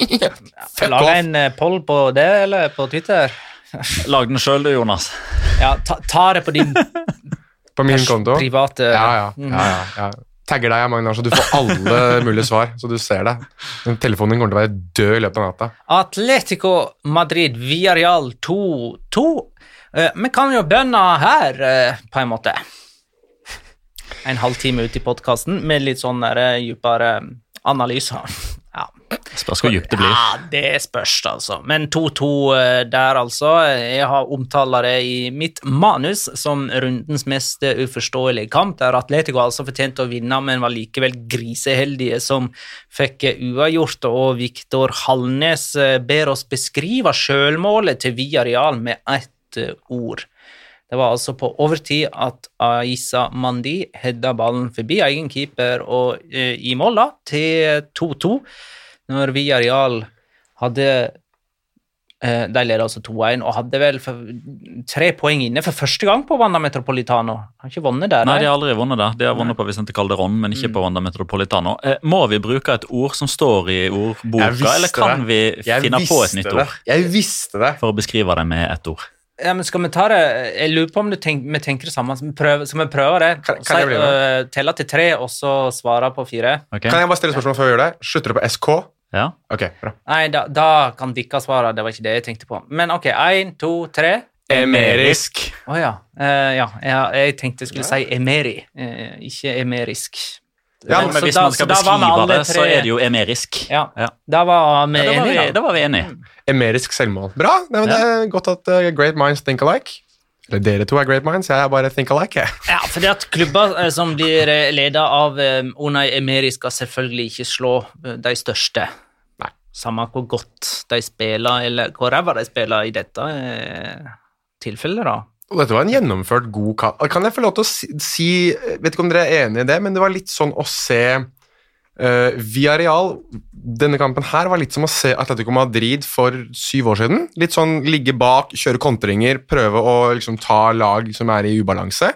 <laughs> Fuck
Laga en eh, poll på det, eller på Twitter?
Lag den sjøl, du, Jonas.
Ja, ta, ta det på din <laughs>
På min konto.
private
Ja, ja. ja, ja, ja. Tagger deg, Magnar, så du får alle <laughs> mulige svar. Så du ser det. Telefonen din kommer til å være død i løpet av natta.
Atletico Madrid Villarreal 2-2. Eh, Vi kan jo bønne her, eh, på en måte. En halvtime ut i podkasten med litt sånn eh, dypere analyser. Ja.
Spørs hvor dypt det blir.
Ja, det spørs, altså. Men 2-2 eh, der, altså. Jeg har omtalt det i mitt manus som rundens mest eh, uforståelige kamp, der Atletico altså fortjente å vinne, men var likevel griseheldige som fikk eh, uavgjort. Og Viktor Hallnes ber oss beskrive sjølmålet til Via Real med ett ord. Det var altså på overtid at Aisa Mandi hedda ballen forbi egen keeper og eh, i mål da, til 2-2, når Villarreal hadde eh, De leda altså 2-1 og hadde vel for, tre poeng inne for første gang på Wanda Metropolitano. Har ikke vunnet der.
Nei, de har aldri vunnet der. De har vunnet på Vicente Calderón, men ikke på Wanda Metropolitano. Eh, må vi bruke et ord som står i ordboka, eller kan vi finne på et nytt
det.
ord
Jeg visste det.
for å beskrive det med ett ord?
Ja, men skal vi ta det Jeg lurer på om du tenk, vi tenker det samme. Skal vi prøve, skal vi prøve det?
Kan- kan jeg bli
øh, telle til tre, og så svare på fire?
Okay.
Kan jeg bare stille spørsmål før vi gjør det? Slutter det på SK?
Ja.
Ok, bra.
Nei, da, da kan dere svare. Det var ikke det jeg tenkte på. Men ok, én, to, tre.
Emerisk.
Å ja. Uh, ja. Jeg, jeg tenkte jeg skulle si emeri, uh, ikke emerisk.
Ja,
men
men
hvis
da-
man skal beskrive det, så er det jo emerisk.
Ja,
Ja.
da var vi
Ja, da, var vi,
enige,
da
da.
var vi enige.
Emerisk selvmål. Bra. Nei, men Det er godt at uh, great minds think alike. Eller dere to er great minds, jeg er bare think alike. jeg.
Ja, fordi at klubber eh, som blir leda ledet av eh, Unai Emeri, skal selvfølgelig ikke slå eh, de største.
Nei.
Samme hvor godt de spiller, eller hvor ræva de spiller i dette eh, tilfellet, da.
Og dette var en gjennomført god kamp. Kan jeg få lov til å si, si Vet ikke om dere er enig i det, men det var litt sånn å se uh, Villarreal Denne kampen her var litt som å se Atletico Madrid for syv år siden. Litt sånn ligge bak, kjøre kontringer, prøve å liksom ta lag som er i ubalanse.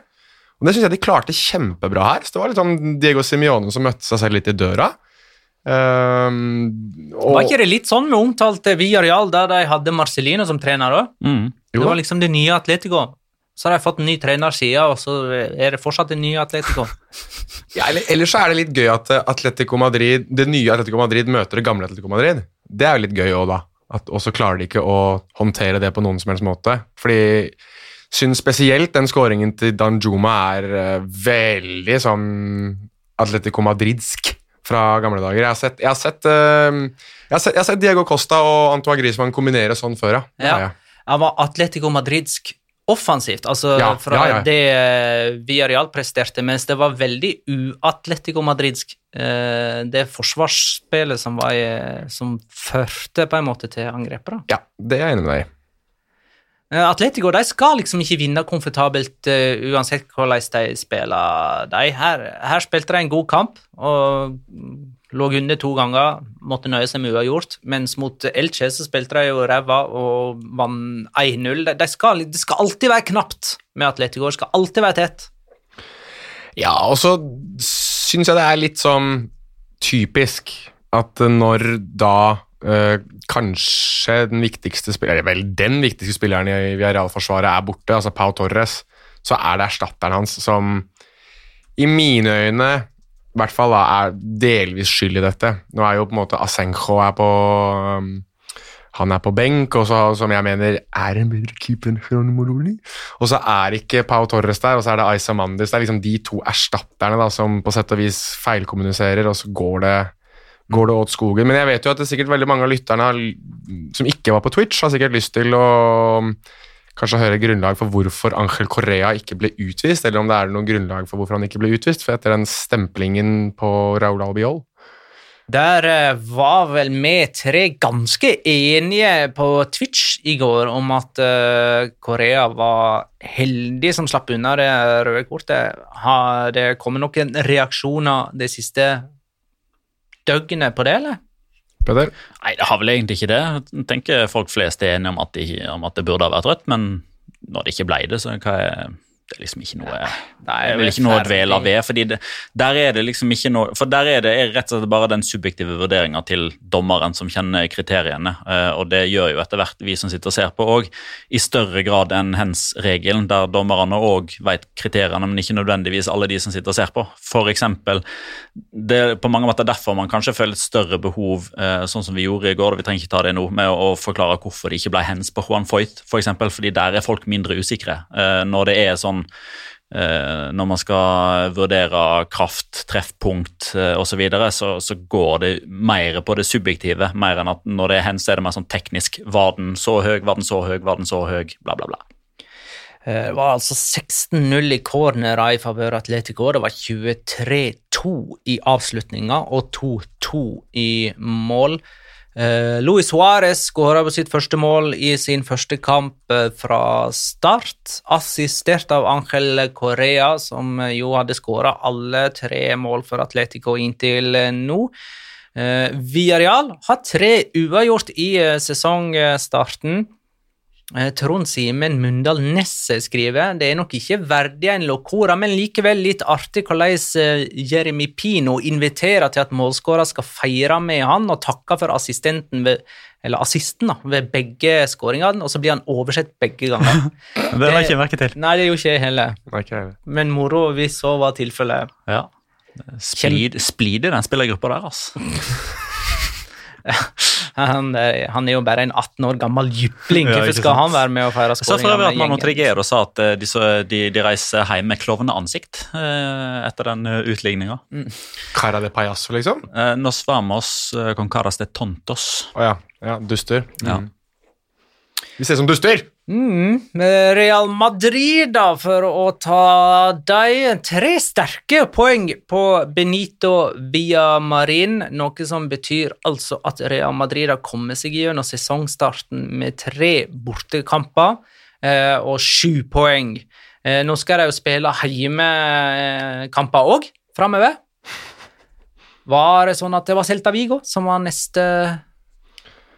Og Det syns jeg de klarte kjempebra her. Så Det var litt sånn Diego Simione som møtte seg selv litt i døra. Um, og,
Var ikke det litt sånn vi omtalte Villarreal, der de hadde Marcelino som trener òg?
Mm.
Det var liksom det nye Atletico. Så har de fått en ny trener siden, og så er det fortsatt en ny Atletico. <laughs>
Ja, eller, ellers så er det litt gøy at eh, Atletico Madrid, det nye Atletico Madrid møter det gamle Atletico Madrid. Det er jo litt gøy òg, da. Og så klarer de ikke å håndtere det på noen som helst måte. Fordi syns spesielt den skåringen til Danjuma er eh, veldig sånn Atletico Madridsk fra gamle dager. Jeg har sett, jeg har sett, eh, jeg har sett, jeg har sett Diego Costa og Antoine Griezmann kombinere sånn før, ja.
Ja. Han var Atletico Madridsk offensivt, altså
Ja,
fra
ja, ja.
det eh, Villarreal presterte, mens det var veldig u-Atletico Madridsk. Eh, det forsvarsspillet som, var, som førte på en måte til angrepet.
ja, det er jeg enig med deg i.
Eh, Atletico de skal liksom ikke vinne komfortabelt uh, uansett hvordan de spiller. De her, her spilte de en god kamp og lå under to ganger, måtte nøye seg med uavgjort. Mens mot Elche så spilte de jo ræva og vant 1-0. Det de skal, det skal alltid være knapt med Atletico, det skal alltid være tett.
Ja, og så syns jeg det er litt sånn typisk at når da øh, kanskje den viktigste vel, den viktigste spilleren i Villarreal-forsvaret er borte, altså Pau Torres, så er det erstatteren hans som i mine øyne i hvert fall da, er delvis skyld i dette. Nå er jo på en måte Asenjo er på um, han er på benk, og så, som jeg mener er en bedre keeper enn Geronimo Rulli. Og så er ikke Pau Torres der, og så er det Aisa Mandis. Det er liksom de to erstatterne da, som på sett og vis feilkommuniserer, og så går det, går det åt skogen. Men jeg vet jo at det er sikkert veldig mange av lytterne som ikke var på Twitch, har sikkert lyst til å kanskje høre grunnlag for hvorfor Angel Correa ikke ble utvist, eller om det er noe grunnlag for hvorfor han ikke ble utvist, for etter den stemplingen på Raúl Albiol.
Der eh, var vel vi tre ganske enige på Twitch i går om at eh, Korea var heldig som slapp unna det røde kortet. Har det kommet noen reaksjoner det siste døgnet på det, eller?
Peder?
Nei, det har vel egentlig ikke det. Jeg tenker folk flest er enige om at, de, om at det burde ha vært rødt, men når det ikke ble det, så hva er det er liksom ikke noe
Nei,
er vel ikke noe å dvele ved. fordi det, Der er det liksom ikke noe For der er det er rett og slett bare den subjektive vurderinga til dommeren som kjenner kriteriene. eh, Og det gjør jo etter hvert vi som sitter og ser på, og i større grad enn hens-regelen, der dommerne òg vet kriteriene, men ikke nødvendigvis alle de som sitter og ser på. For eksempel, det er på mange måter derfor man kanskje føler et større behov, eh, sånn som vi gjorde i går, og vi trenger ikke ta det nå, med å, forklare hvorfor det ikke ble hens på Juan Foyt, for eksempel, fordi der er folk mindre usikre. Eh, når det er sånn eh, når man skal vurdere kraft, treffpunkt eh, osv., så, videre, så så går det mer på det subjektive, mer enn at når det er hens, er det mer sånn teknisk. Var den så høy, var den så høy, var den så høy, bla, bla, bla.
Eh, Det var altså 16-0 i cornera i favør Atletico. Det var 23-2 i avslutninga og 2-2 i mål. Eh, Luis Suárez skåra på sitt første mål i sin første kamp eh, fra start, assistert av Ángel Correa, som eh, jo hadde skåra alle tre mål for Atletico inntil nå. Uh, Villarreal har tre uavgjort i uh, sesongstarten. Eh, Trond Simen Mundal Nesse skriver det er nok ikke verdig en Locora, men likevel litt artig hvordan eh, Jeremy Pino inviterer til at målskårer skal feire med han og takke for assistenten ved, eller assisten da, ved begge skåringene, og så blir han oversett begge ganger. <laughs>
Det la jeg ikke merke til.
Nei, det gjorde ikke jeg heller, men moro hvis så var tilfellet.
Ja. Splid, splid i den spillergruppa der, altså. <laughs> <laughs>
Han, eh, han er jo bare en 18 år gammel jypling, hvorfor
ja,
skal
sant?
han være med og feire
Jeg så for øvrig at
man?
Trigero sa at eh, de, så- de, de reiser hjem med klovneansikt eh, etter den utligninga. Mm.
Cara de payaso, liksom?
Eh, nos vamos eh, con caras de tontos.
Å ja. ja. Duster.
Ja.
Vi ut som duster!
Mm, Real Madrid, da, for å ta de tre sterke poeng på Benito Villamarin, noe som betyr altså at Real Madrid har kommet seg gjennom sesongstarten med tre bortekamper eh, og sju poeng. Eh, nå skal de jo spille heimekamper òg, framover. Var det sånn at det var Celta Vigo som var neste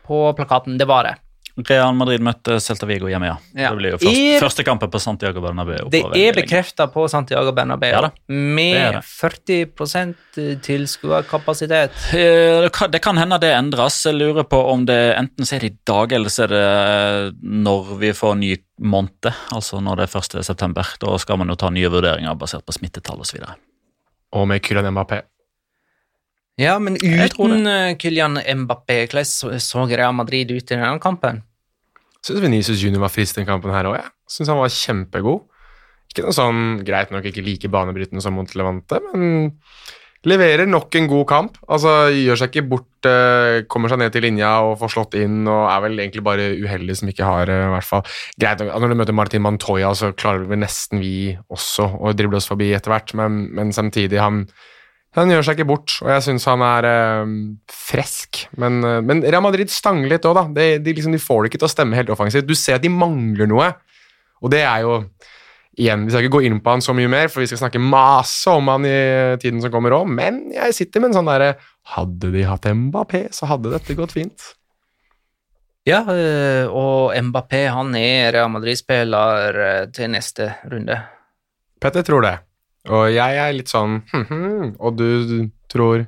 på plakaten? Det var det.
Real Madrid møtte Celta Vigo hjemme, ja.
Ja.
Det blir jo først,
I-
første kampen på Santiago Bernabeu.
Det er bekrefta på Santiago Bernabeu
Ja
med
det er det.
40 tilskuerkapasitet.
Eh, Det kan, hende det endres. Jeg lurer på om det enten er det i dag, eller så er det eh, når vi får ny måned, altså når det er 1. september. Da skal man jo ta nye vurderinger basert på smittetall osv.
Og med Kylian Mbappé.
Ja, men uten eh, Kylian Mbappé, hvordan så, Real Madrid ut i denne kampen?
Syns Venezia Junior var frisk den kampen her òg, jeg. Syns han var kjempegod. Ikke noe sånn, Greit nok ikke like banebrytende som mot Levante, men leverer nok en god kamp. Altså, Gjør seg ikke bort, eh, kommer seg ned til linja og får slått inn, og er vel egentlig bare uheldig som ikke har eh, i hvert fall Greit nok, Når du møter Martin Mantoya, så klarer vi nesten vi også å drible oss forbi etter hvert, men, men samtidig han han gjør seg ikke bort, og jeg syns han er eh, fresk. Men, eh, men Real Madrid stanger litt òg, da. De, de, liksom, de får det ikke til å stemme helt offensivt. Du ser at de mangler noe, og det er jo Igjen, Vi skal ikke gå inn på han så mye mer, for vi skal snakke masse om han i tiden som kommer òg, men jeg sitter med en sånn derre Hadde de hatt Mbappé, så hadde dette gått fint.
Ja, eh, og Mbappé han er Real Madrid-spiller eh, til neste runde.
Petter tror det, og jeg er litt sånn hm, hm, Og du, du tror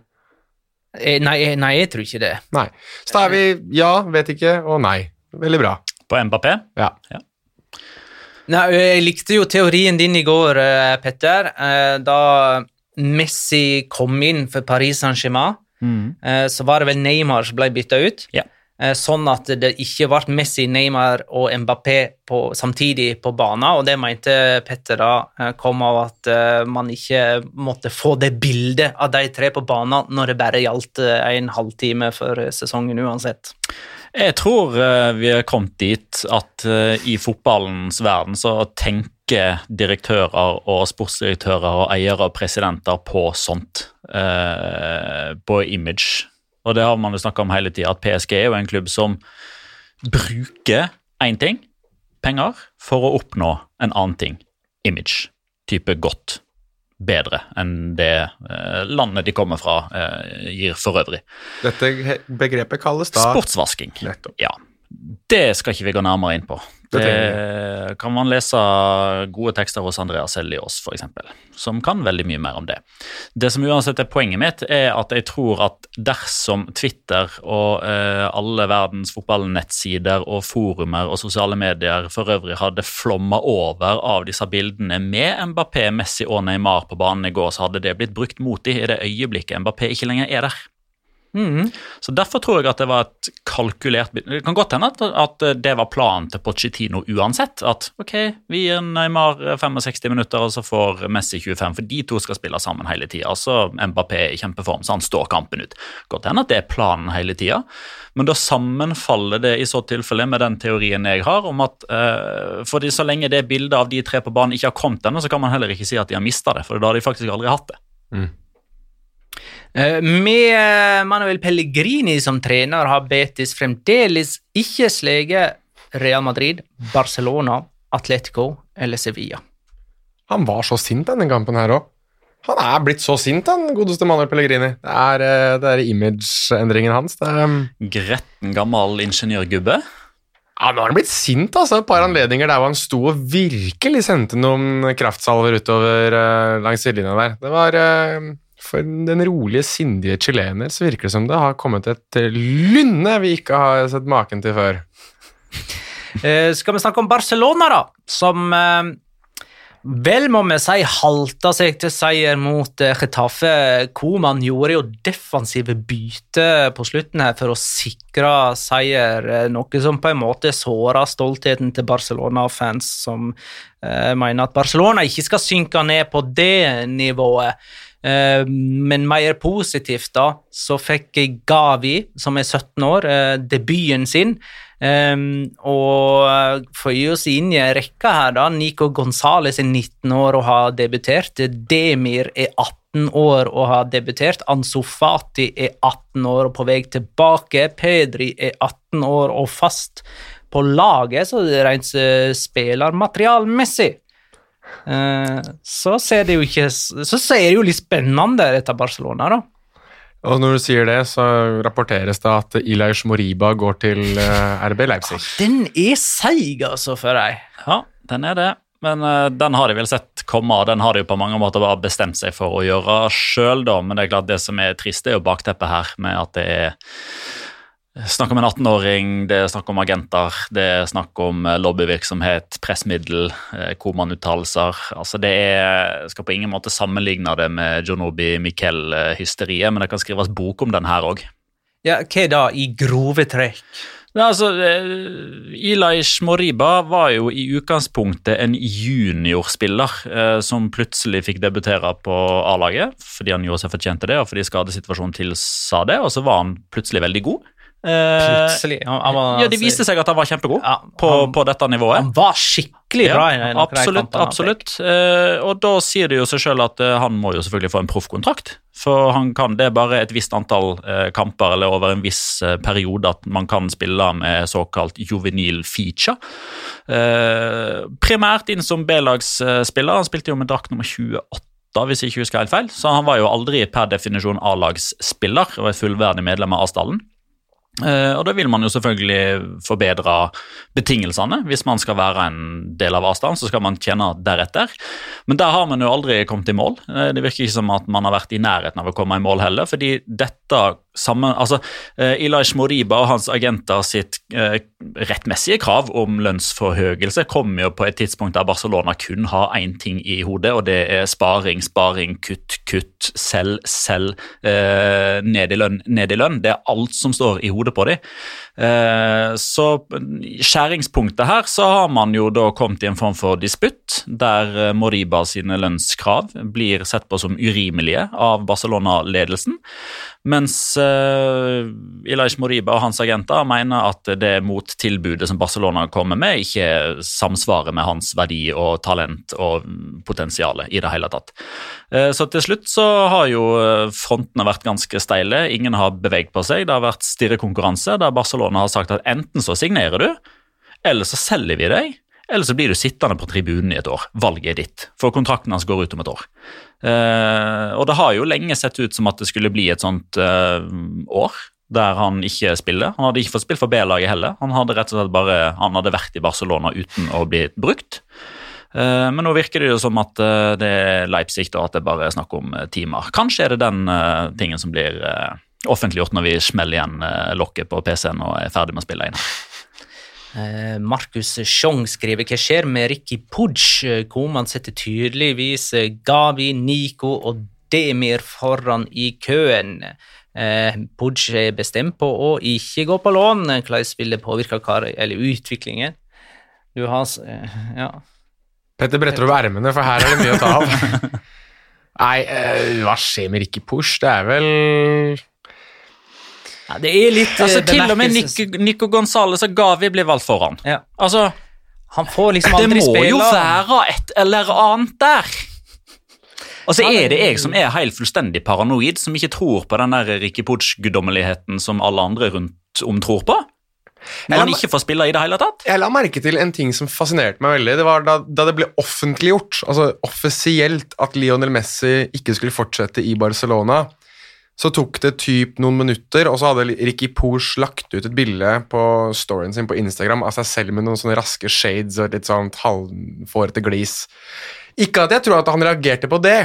Eh, Nei, eh, nei, jeg tror ikke det.
Nei. Så da er vi ja, vet ikke og nei. Veldig bra.
På Mbappé.
Ja.
Nei, jeg likte jo teorien din i går, Petter, eh, da Messi kom inn for Paris Saint-Germain. mm. så var det vel Neymar som ble bytta ut.
Ja.
Eh, Sånn at det ikke ble Messi, Neymar og Mbappé på, samtidig på banen. Og det mente Petter da eh, kom av at eh, man ikke måtte få det bildet av de tre på banen når det bare gjaldt en halvtime før sesongen uansett.
Jeg tror vi er kommet dit at i fotballens verden så tenker direktører og sportsdirektører og eiere og presidenter på sånt. på image. Og det har man jo snakka om hele tida, at PSG er jo en klubb som bruker én ting, penger, for å oppnå en annen ting, image. Type godt. Bedre enn det eh, landet de kommer fra, eh, gir for øvrig.
Dette begrepet kalles da
Sportsvasking.
Nettopp.
Ja. Det skal ikke vi gå nærmere inn på.
Det
Det kan man lese gode tekster hos Andreas Helios, f.eks., som kan veldig mye mer om det. Det som uansett er poenget mitt, er at jeg tror at dersom Twitter og eh, alle verdens fotballnettsider og forumer og sosiale medier for øvrig hadde flomma over av disse bildene med Mbappé, Messi og Neymar på banen i går, så hadde det blitt brukt mot dem i det øyeblikket Mbappé ikke lenger er der.
Mhm.
Så Derfor tror jeg at det var et kalkulert Det kan godt hende at, at det var planen til Pochettino uansett. At ok, vi gir Neymar 65 minutter, og så får Messi 25. For de to skal spille sammen hele tida. Så Mbappé er i kjempeform, så han står kampen ut. Godt hende at det er planen hele tida, men da sammenfaller det i så tilfelle med den teorien jeg har om at uh, fordi så lenge det bildet av de tre på banen ikke har kommet ennå, så kan man heller ikke si at de har mista det, for da har de faktisk aldri hatt det.
Eh, Med Manuel Pellegrini som trener har Betis fremdeles ikke sleget Real Madrid, Barcelona, Atletico eller Sevilla.
Han var så sint denne kampen her òg. Han er blitt så sint, den godeste Manuel Pellegrini. Det er, eh, det er imageendringen hans. Det er, um,
Gretten gammel ingeniørgubbe.
ja, nå har han blitt sint, altså. Et par anledninger der hvor han sto og virkelig sendte noen kraftsalver utover uh, langs sidelinja der. Det var eh, For den rolige, sindige chilener så virker det som det har kommet et eh, lynne vi ikke har sett maken til før.
Eh, skal vi snakke om Barcelona, da? Som eh, vel, må vi si, halta seg til seier mot eh, Getafe. Koman gjorde jo defensive bytte på slutten her for å sikre seier, eh, noe som på en måte såra stoltheten til Barcelona-fans, som eh, mener at Barcelona ikke skal synke ned på det nivået. Eh, men mer positivt, da, så fikk Gavi, som er 17 år, eh, debuten sin. Um, og føyer gi oss inn i en rekke her, da. Nico Gonzales er 19 år og har debutert. Demir er 18 år og har debutert. Ansu Fati er 18 år og på vei tilbake. Pedri er 18 år og fast på laget, så rent eh, spillermaterialmessig. Eh, så ser det jo ikke Så ser det jo litt spennende etter Barcelona, da.
Og når du sier det, så rapporteres det at Ilaish Moriba går til eh, RB Leipzig.
Den er seig, altså, for deg.
Ja, den er det. Men uh, den har de vel sett komme, og den har de jo på mange måter bare bestemt seg for å gjøre sjøl, da. Men det er klart det som er trist, det er jo bakteppet her, med at det er snakk om en 18-åring, det er snakk om agenter, det er snakk om eh, lobbyvirksomhet, pressmiddel, komanuttalelser. Altså det er, skal på ingen måte sammenligne det med Jonobi Miquel-hysteriet, men det kan skrives bok om den her òg.
Ja, hva da, i grove trekk?
Ja, altså, eh, Ilaish Moriba var jo i utgangspunktet en juniorspiller eh, som plutselig fikk debutere på A-laget fordi han gjorde seg fortjent til det, og fordi skadesituasjonen tilsa det, og så var han plutselig veldig god. Eh,
Plutselig. Han, han var,
ja, Det viste seg at han var kjempegod
Ja,
på,
han-
på dette nivået.
Han var skikkelig bra. de
absolutt, absolutt. Uh, og da sier det jo seg sjøl at uh, han må jo selvfølgelig få en proffkontrakt. For han kan, det er bare et visst antall uh, kamper eller over en viss eh, periode at man kan spille med såkalt juvenil feature. Eh, primært inn som B-lagsspiller. Han spilte jo med drakt nummer 28 hvis jeg ikke husker helt feil. Så han var jo aldri per definisjon A-lagsspiller og et fullverdig medlem av A-stallen. Eh, og da vil man jo selvfølgelig forbedre betingelsene. Hvis man skal være en del av avstand, så skal man tjene deretter. Men der har man jo aldri kommet i mål. Eh, det virker ikke som at man har vært i nærheten av å komme i mål heller, fordi dette sammen, altså eh, Ilaish Moriba og hans agenter sitt eh, rettmessige krav om lønnsforhøyelse kommer jo på et tidspunkt der Barcelona kun har én ting i hodet, og det er sparing, sparing, kutt, kutt, selg, selg, eh, ned i lønn, ned i lønn. Det er alt som står i hodet på dem. Eh, så skjæringspunktet her så har man jo da kommet i en form for disputt, der eh, Moriba sine lønnskrav blir sett på som urimelige av Barcelona-ledelsen. Mens uh, Ilaish Moriba og hans agenter mener at det mot tilbudet som Barcelona kommer med, ikke samsvarer med hans verdi og talent og potensial i det hele tatt. Uh, så til slutt så har jo eh, frontene vært ganske steile. Ingen har beveget på seg. Det har vært stirrekonkurranse der Barcelona har sagt at enten så signerer du, eller så selger vi deg. Eller så blir du sittende på tribunen i et år. Valget er ditt. For kontrakten hans går ut om et år. Eh, og det har jo lenge sett ut som at det skulle bli et sånt eh, år der han ikke spiller. Han hadde ikke fått spilt for B-laget heller. Han hadde rett og slett bare, han hadde vært i Barcelona uten å bli brukt. Eh, men nå virker det jo som at det er Leipzig, da, at det bare er snakk om timer. Kanskje er det den tingen som blir offentliggjort når vi smeller igjen eh, lokket på PC-en og er ferdig med å spille inn.
Eh, Markus Sjong skriver hva skjer med Ricky Pudge? Koman setter tydeligvis eh, Gavi, Nico og Demir foran i køen. Eh, Puig er bestemt på å ikke gå på lån. Hvordan vil det påvirke kar, eller utviklingen? Du har eh, Ja.
Petter bretter opp ermene, for her er det mye å ta av. <laughs> Nei, eh, hva skjer med Ricky Push? Det er vel
ja det er litt eh,
Altså, til og med Nico, Nico Gonzales og Gavi blir valgt foran.
ja.
Altså,
Han får liksom
det må
spille.
jo være et eller annet der. Og så er det jeg som er helt fullstendig paranoid, som ikke tror på den der Ricky Putsch-guddommeligheten som alle andre rundt om tror på. Når han ikke får spille i det hele tatt.
Jeg la merke til en ting som fascinerte meg veldig. Det var da, da det ble offentliggjort, altså offisielt, at Lionel Messi ikke skulle fortsette i Barcelona. Så tok det typ noen minutter, og så hadde Ricky Pooch lagt ut et bilde på storyen sin på Instagram av seg selv med noen sånne raske shades og litt sånn halvfårete glis. Ikke at jeg tror at han reagerte på det,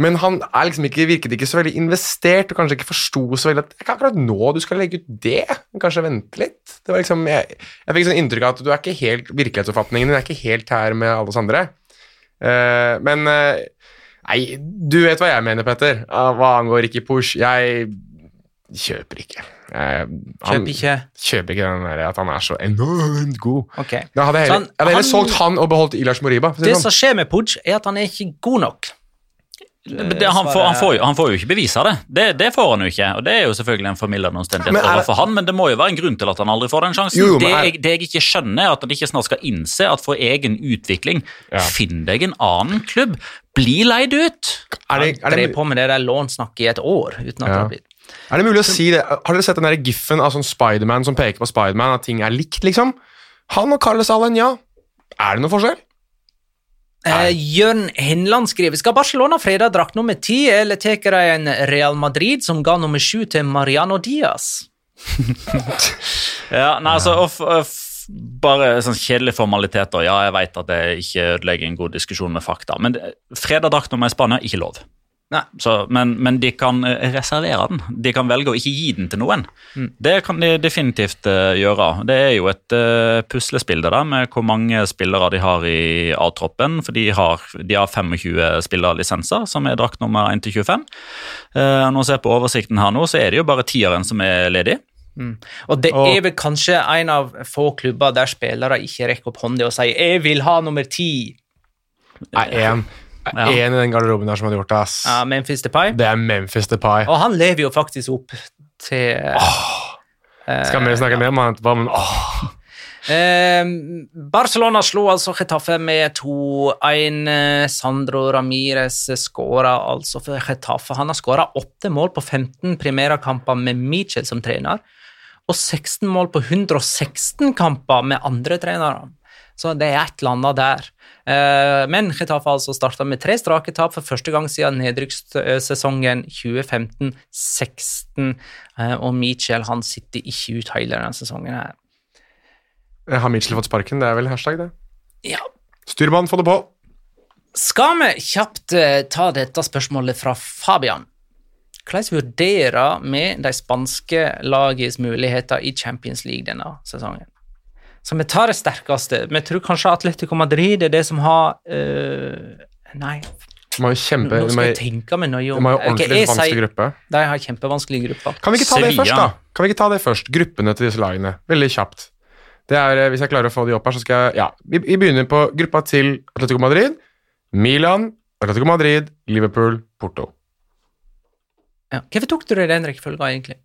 men han liksom ikke, virket ikke så veldig investert og kanskje ikke forsto så veldig at det er ikke akkurat nå du skal legge ut det. Kanskje vente litt. Det var liksom, jeg, jeg fikk sånn inntrykk av at du er ikke helt virkelighetsoppfatningen din er ikke helt her med alle oss andre. Uh, men eh, Nei, du vet hva jeg mener, Petter. Hva angår Ricky Push. Jeg kjøper ikke. Jeg, han,
Kjøp ikke.
Kjøper ikke den der at han er så enormt god.
Okay.
Da hadde jeg heller,
han-
jeg hadde heller
han-
solgt han og beholdt Ilars Moriba.
Det
sånn.
som skjer med Pudge, er at han er ikke god nok.
Det, han, får, han, får jo, han får jo ikke bevise det. det. Det får han jo ikke, og det er jo selvfølgelig en formildende omstendighet
Men er
overfor han, men det må jo være en grunn til at han aldri får den sjansen.
Jo, jo,
det, jeg, det jeg ikke skjønner, er at han ikke snart skal innse at for egen utvikling,
Ja.
finn deg en annen klubb. Bli leid ut.
Er det, er, det,
på med det der lånsnakket i et år uten at
Ja.
det har blitt
er det mulig å si det? Har dere sett den der giffen av sånn Spiderman som peker på Spiderman, at ting er likt, liksom? Han og Carles Allen, ja. Er det noen forskjell?
Eh, Jørn Henland skriver Skal Barcelona frede drakt nummer ti, eller tar de en Real Madrid som ga nummer sju til Mariano Diaz? <laughs>
Ja, nei, altså, off, off, Bare sånn kjedelige formaliteter. Ja, jeg vet at det ikke ødelegger en god diskusjon med fakta, men fredag freda drakt nummer i Spania ikke lov.
Nei.
Så, men, men de kan eh, reservere den. De kan velge å ikke gi den til noen. Det kan de definitivt uh, gjøre. Det er jo et uh, puslespill det der med hvor mange spillere de har i A-troppen. For de har, de har 25 spillerlisenser, som er drakt nummer 1 til 25. Uh, når vi ser på oversikten her nå, så er det jo bare tieren som er ledig.
Og det
Og-
er vel kanskje en av få klubber der spillere ikke rekker opp hånda og sier 'jeg vil ha nummer ti'.
Nei, én.
Ja.
Én i den garderoben der som hadde gjort det, ass.
Ja, Memphis Depay.
Det er Memphis Depay.
Og han lever jo faktisk opp til
Skal vi snakke mer om han etterpå, men åh.
Eh, Barcelona slo altså Getafe med 2-1. Eh, Sandro Ramires skåra altså for Getafe. Han har skåra åtte mål på 15 primærkamper med Michel som trener, og 16 mål på 116 kamper med andre trenere. Så det er et eller annet der. Eh, Men har altså starta med tre strake tap for første gang siden nedrykkssesongen 2015-16, eh, og Michel han sitter ikke ut hele denne sesongen her.
Har Mitchell fått sparken? Det er vel hashtag, det.
Ja,
Styrmann, få det på.
Skal vi kjapt eh, ta dette spørsmålet fra Fabian? Hvordan vurderer vi de spanske lagenes muligheter i Champions League denne sesongen? Så vi tar det sterkeste. Vi tror kanskje Atletico Madrid er det som har øh, Nei,
De har jo kjempe
nå skal jeg tenke meg nøye
de
om
har jo
Ok,
ordentlig
jeg
vanskelig gruppe.
De har kjempevanskelig gruppe.
Kan vi ikke ta det
Sevilla.
først, da? Kan vi ikke ta det først? Gruppene til disse lagene. Veldig kjapt. Det er, eh, Hvis jeg klarer å få de opp her, så skal jeg Ja, vi, vi begynner på gruppa til Atletico Madrid. Milan, Atletico Madrid, Liverpool, Porto.
Ja. Hvorfor tok du det i den rekkefølga, egentlig?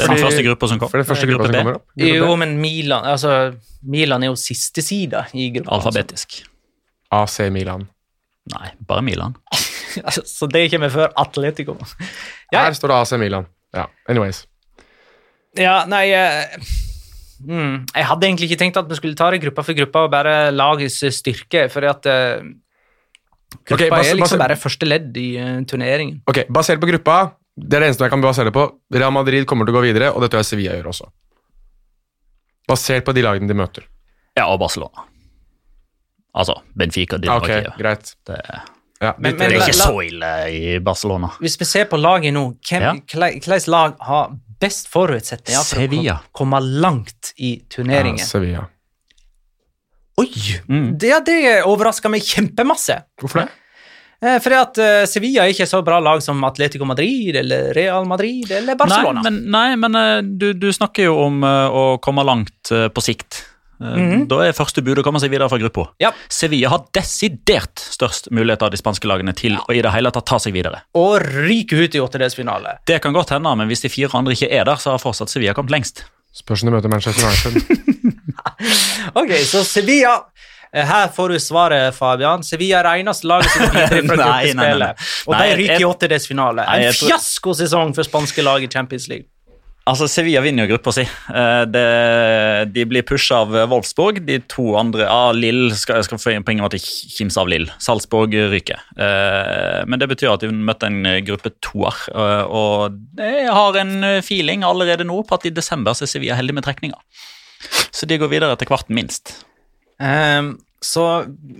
Det er den første gruppa som kom.
For det er første
Gruppe
gruppa som kommer opp. Gruppe
Jo, men Milan altså, Milan er jo siste sida i gruppa.
Alfabetisk.
AC Milan.
Nei, bare Milan. <laughs>
Altså. Så det kommer før Atletico. Ja. <laughs>
Her står det AC Milan. Ja, anyways.
Ja, nei uh, mm, Jeg hadde egentlig ikke tenkt at vi skulle ta det gruppa for gruppa og bare lagets styrke, for at uh, Gruppa
okay,
er liksom bare første ledd i uh, turneringen.
Ok, Basert på gruppa, det er det eneste jeg kan basere det på. Real Madrid kommer til å gå videre, og det tror jeg Sevilla gjør også. Basert på de lagene de møter.
Ja, og Barcelona. Altså Benfica og Dynamo
Ok,
Kiev.
greit.
Det,
Ja,
Men- men
det er ikke
la-
så ille i Barcelona.
Hvis vi ser på laget nå, hvem,
Ja.
lag har best forutsetninger for
Sevilla.
å komme langt i turneringen? ja.
Sevilla.
Oi!
Mm.
Det, det overraska meg kjempemasse.
Hvorfor det?
Eh, fordi at eh, Sevilla er ikke så bra lag som Atletico Madrid eller Real Madrid eller Barcelona.
Nei, men, nei, men eh, du, du snakker jo om å komme langt på sikt. Mm
-hmm.
Da er første bud å komme seg videre fra gruppa.
Ja.
Sevilla har desidert størst mulighet av de spanske lagene til å i det hele tatt ta seg videre.
Og ryker ut i åttedelsfinale.
Det kan godt hende, men hvis de fire andre ikke er der, så har fortsatt Sevilla kommet lengst.
Spørs om de møter Manchester United. <laughs>
Ok, så Sevilla Her får du svaret, Fabian. Sevilla er eneste laget som videre <laughs> fra gruppespillet. Og de ryker i åttedelsfinale. En fiaskosesong for spanske lag i Champions League.
Altså, Sevilla vinner jo gruppa si. Eh, De blir pusha av Wolfsburg. De to andre ah, Lill skal, skal få på ingen måte kimse av Lill. Salzburg ryker. Eh, Men det betyr at de møtte en gruppe toer. eh, Og jeg har en feeling allerede nå på at i desember så er Sevilla heldig med trekninga. Så de går videre til kvarten minst.
Ehm, så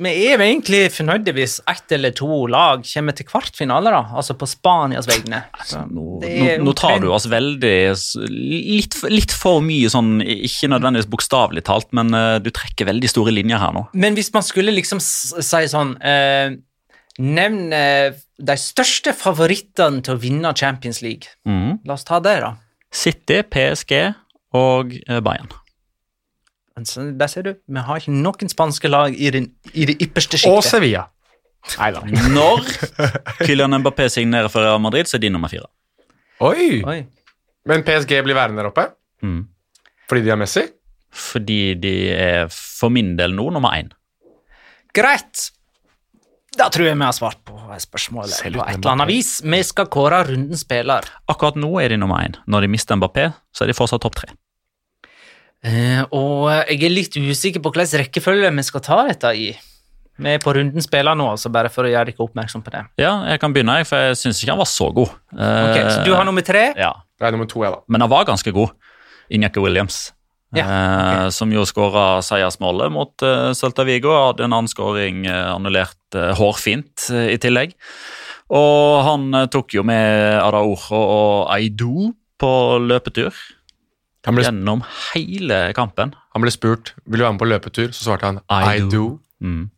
vi er egentlig fornøyde hvis ett eller to lag kommer til kvartfinale, da. Altså på Spanias vegne. Altså,
Nå, nå, nå tar du oss veldig litt, litt for mye sånn, ikke nødvendigvis bokstavelig talt, men uh, du trekker veldig store linjer her nå.
Men hvis man skulle liksom si sånn uh, Nevn eh, de største favorittene til å vinne Champions League.
Mm.
La oss ta det, da.
City, PSG og eh, Bayern.
så, der ser du, vi har ikke noen spanske lag i, den, i det ypperste
Og. Sevilla. Nei da. <laughs>
Når Kylian Mbappé signerer for Real Madrid, så er de nummer fire.
Oi!
Oi.
Men PSG blir værende der oppe?
Mm.
Fordi de har Messi?
Fordi de er for min del nå nummer én.
Greit. Da tror jeg vi har svart på spørsmålet på et eller annet
Mbappé.
vis. Vi skal kåre rundens spiller.
Akkurat nå er de nummer én. Når de mister Mbappé, så er de fortsatt topp tre.
Eh, og jeg er litt usikker på hvilken rekkefølge vi skal ta dette i. Vi er på runden spiller nå, altså bare for å gjøre dere oppmerksom på det.
Ja, jeg kan begynne, for jeg syns ikke han var så god.
Ok,
Eh,
Så du har nummer tre?
Ja,
Det er nummer to, jeg, da.
men han var ganske god. Injaki Williams.
Ja,
eh, som jo skåra seiersmålet mot eh, Celta Vigo. Hadde en annen skåring eh, annullert eh, hårfint eh, i tillegg. Og han eh, tok jo med Araojo og Aidu på løpetur
ble,
gjennom hele kampen.
han ble spurt vil du være med på løpetur, så svarte han I,
I
do.
Mm.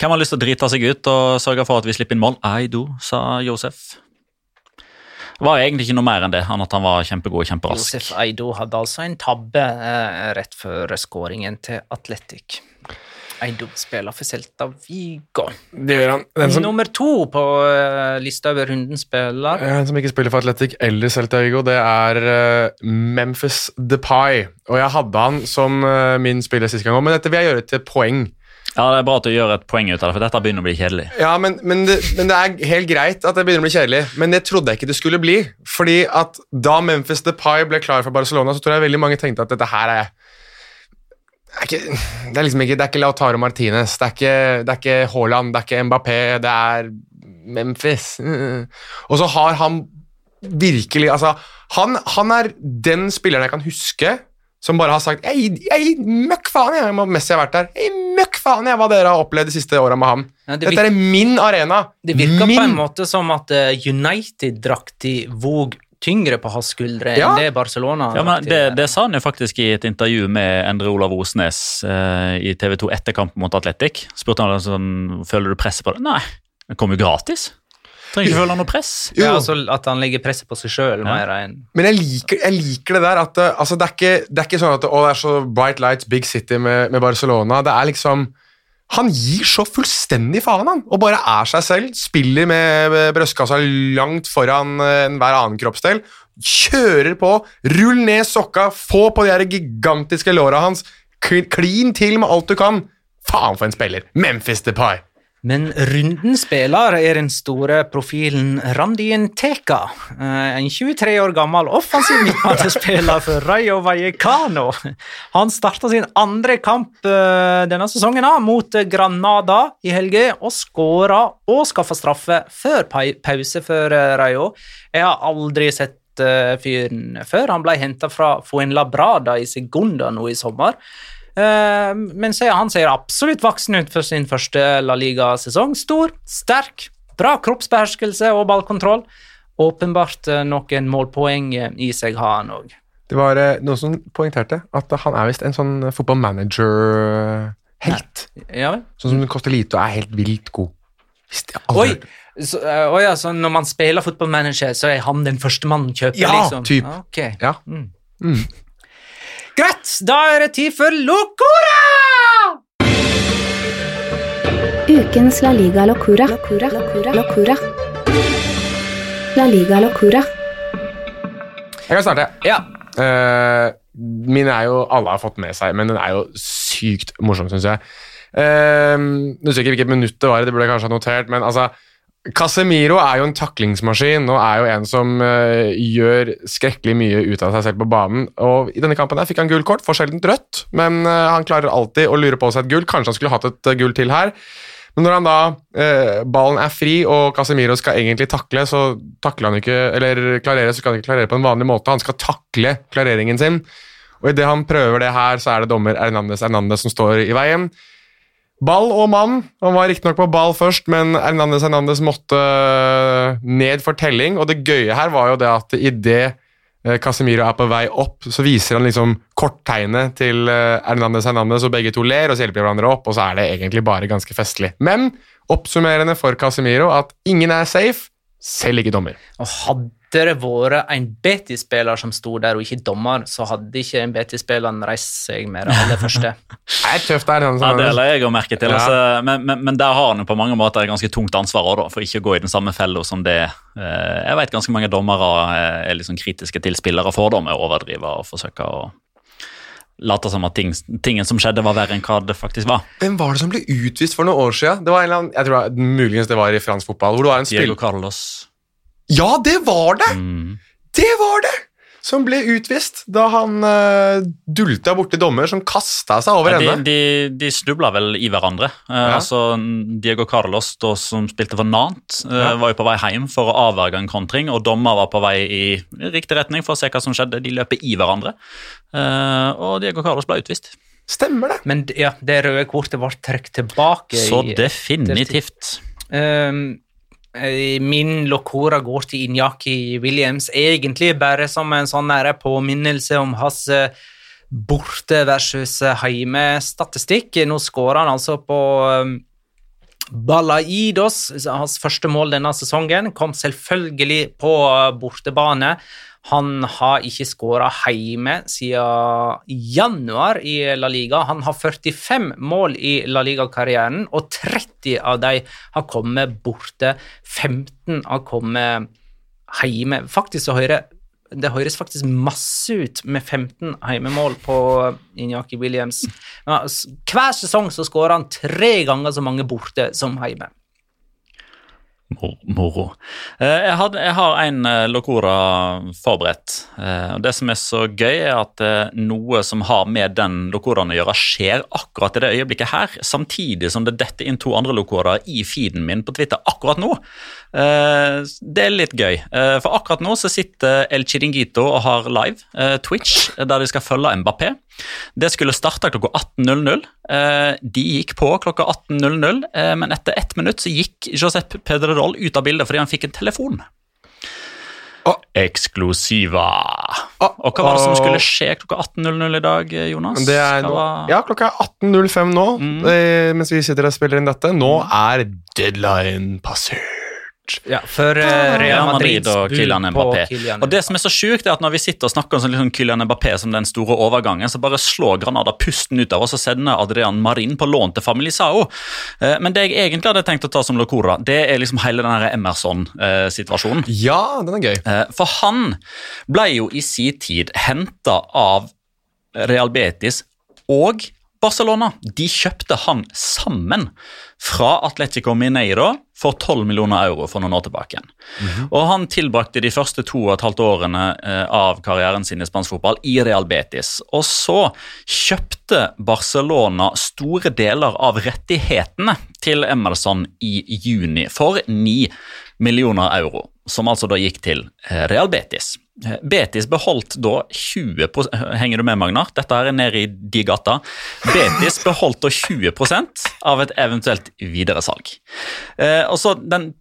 Hvem har lyst til å drite seg ut og sørge for at vi slipper inn mål? I do, sa Josef. Det var egentlig ikke noe mer enn det, enn at han var kjempegod og kjemperask.
Josef Eido hadde altså en tabbe eh, rett før skåringen til Atletic. Eido spiller for Celta Vigo.
Det gjør han. Den som,
Nummer to på uh, lista over rundens spiller.
en som ikke spiller for Atletic eller Celta Vigo, det er uh, Memphis Depay. Og jeg hadde han som uh, min spiller sist gang òg, men dette vil jeg gjøre til poeng.
Ja, Det er bra at du gjør et poeng ut av det, for dette begynner å bli kjedelig.
Ja, men, men, det, men det er helt greit at det begynner å bli kjedelig, men det trodde jeg ikke det skulle bli. Fordi at da Memphis Depay ble klar for Barcelona, så tror jeg veldig mange tenkte at dette her er det er, ikke, det er liksom ikke, det er ikke Lautaro Martinez, det er ikke, det er ikke Haaland, det er ikke Mbappé, det er Memphis. Mm. Og så har han virkelig Altså, han, han er den spilleren jeg kan huske som bare har sagt Jeg, gir møkk faen jeg, om Messi har vært der. Jeg møkk faen jeg, hva dere har opplevd de siste åra med ham.
Ja, det,
Dette er min arena.
Det virka på en måte som at United drakk til vog tyngre på hans skuldre
Ja.
enn det Barcelona
Ja, men det, det sa han jo faktisk i et intervju med Endre Olav Osnes eh, i TV 2 etter kampen mot Atletic. Spurte han sånn, føler du presset på det. Nei, det kom jo gratis. Trenger ikke føle noe press.
Ja,
Jo.
altså At han legger presset på seg sjøl
Ja.
Men jeg liker, jeg liker det der at eh, altså, det, er ikke, det er ikke sånn at å, det er så bright lights, big city med, med Barcelona. Det er liksom Han gir så fullstendig faen, han. Og bare er seg selv. Spiller med brystkassa langt foran eh, enhver annen kroppsdel. Kjører på. Rull ned sokka, få på de her gigantiske låra hans. Klin til med alt du kan. Faen for en spiller. Memphis Depay.
Men rundens spiller er den store profilen Randi Nteka. eh, En 23 år gammel offensiv midtbanespiller for Rayo Vallecano. Han starta sin andre kamp eh, denne sesongen mot Granada i helga, og skåra og skaffa straffe før pause for eh, Rayo. Jeg har aldri sett fyren før. Han ble henta fra Fuenlabrada i Segunda nå i sommer. Eh, men han ser absolutt voksen ut for sin første La Liga-sesong. Stor, sterk, bra kroppsbeherskelse og ballkontroll. Åpenbart eh, noen målpoeng eh, i seg har han òg.
Det var noen som poengterte at han er visst en sånn fotballmanager-helt.
Ja?
Sånn som koster lite og er helt vilt god. Visst.
Oi! Så, øh, ja, så når man spiller fotballmanager, så er han den første man kjøper?
Ja,
liksom.
typ.
Okay.
Ja.
Greit, da er det tid for Locora!
Ukens La Liga Locura. Locura. Locura. Locura. La Liga Locura.
Jeg kan starte.
Ja.
Uh, min er jo Alle har fått med seg, men den er jo sykt morsom, syns jeg. Uh, Nå husker jeg ikke hvilket minutt det var, det burde jeg kanskje ha notert, men altså Casemiro er jo en taklingsmaskin og er jo en som uh, gjør skrekkelig mye ut av seg selv på banen. Og I denne kampen her fikk han gult kort, for sjeldent rødt, men uh, han klarer alltid å lure på seg et gull. Kanskje han skulle hatt et uh, gull til her. Men når han da ballen er fri og Casemiro skal egentlig takle, så takler han ikke Eller klarere, så skal han ikke klarere på en vanlig måte. Han skal takle klareringen sin. Og idet han prøver det her, så er det dommer Hernandez Hernandez som står i veien. Ball og mann. Han var riktignok på ball først, men Hernandez Hernandez måtte øh, ned for telling. Og det gøye her var jo det at idet Casemiro er på vei opp, så viser han liksom korttegnet til øh, Hernandez Hernandez, og begge to ler, og så hjelper de hverandre opp, og så er det egentlig bare ganske festlig. Men oppsummerende for Casemiro at ingen er safe, selv ikke dommer.
Og hadde det vært en Betis-spiller som sto der, og ikke dommer, så hadde ikke en Betis-spiller reist seg med det aller første. <laughs>
Det er tøft der. Hernandez
Ja, det
Hernandez.
la jeg jo merke til.
Ja.
Altså, men, men, men der har han jo på mange måter et ganske tungt ansvar også, da, for ikke å gå i den samme fella som det eh, Jeg vet ganske mange dommere eh, er liksom kritiske til spillere for, dem, er overdriver og forsøker å late som at ting, tingen som skjedde, var verre enn hva det faktisk var.
Hvem var det som ble utvist for noen år siden? Det var en eller annen, jeg tror det var- Muligens det var i fransk fotball. hvor det var en
Diego. Carlos.
Ja, det var det!
Mm.
Det var det! Som ble utvist da han uh, dulta borti dommer som kasta seg over
Ja, de,
ende.
de, de snubla vel i hverandre. Eh, altså Diego Carlos, da, som spilte for Nant, uh,
Ja.
var jo på vei hjem for å avverge en kontring, og dommer var på vei i riktig retning for å se hva som skjedde. De løper i hverandre, uh, og Diego Carlos ble utvist.
Stemmer det?
Men ja, det røde kortet ble trukket tilbake.
Så
i-
definitivt.
Ehm, eh, min locora går til Inyaki Williams, egentlig bare som en sånn nære påminnelse om hans eh, borte versus heime statistikk Nå skårer han altså på Balaidos, hans første mål denne sesongen, kom selvfølgelig på eh, bortebane. Han har ikke skåra hjemme siden januar i La Liga. Han har 45 mål i La Liga-karrieren, og 30 av de har kommet borte. 15 har kommet hjemme. Faktisk så hører det høres faktisk masse ut med 15 heimemål på Inyaki Williams. Hver sesong så skårer han tre ganger så mange borte som hjemme.
Mor- Moro. Eh, Jeg, had, jeg har en eh, Locora forberedt. Eh, Det som er så gøy, er at noe som har med den Locoraen å gjøre, skjer akkurat i det øyeblikket her, samtidig som det detter inn to andre Locoraer i feeden min på Twitter akkurat nå. Det er litt gøy. For akkurat nå så sitter El Chiringuito og har live Twitch, der de skal følge Mbappé. Det skulle starte klokka 18.00. Eh, De gikk på klokka 18.00, eh, men etter ett minutt så gikk Josep Pedrerol ut av bildet fordi han fikk en telefon.
Oh.
Eksklusiva.
Oh.
Og hva var det som skulle skje klokka 18.00 i dag, Jonas?
Det er nå, ja, klokka er 18.05 nå,
Mm.
eh, mens vi sitter og spiller inn dette. Nå er deadline passert.
Ja, for uh, Real Madrid
og Kylian Mbappé.
Kylian
Og det som er så sjukt, er at når vi sitter og snakker om liksom Kylian Mbappé som den store overgangen, så bare slår Granada pusten ut av oss og sender Adrian Marin på lån til Familisao. Uh, Men det jeg egentlig hadde tenkt å ta som Locora, det er liksom hele den her Emerson-situasjonen.
Ja, den er gøy.
Eh, For han ble jo i sin tid henta av Real Betis og Barcelona. De kjøpte han sammen fra Atletico Mineiro for 12 millioner euro for noen år tilbake. igjen. Og han tilbrakte de første to og et halvt årene eh, av karrieren sin i spansk fotball i Real Betis. Og så kjøpte Barcelona store deler av rettighetene til Emerson i juni for 9 millioner euro, som altså da gikk til eh, Real Betis. Eh, Betis beholdt da 20 pros- Henger du med, Magnar? Dette er nede i de gata. Betis beholdt da 20% av et eventuelt videresalg. Eh, og så den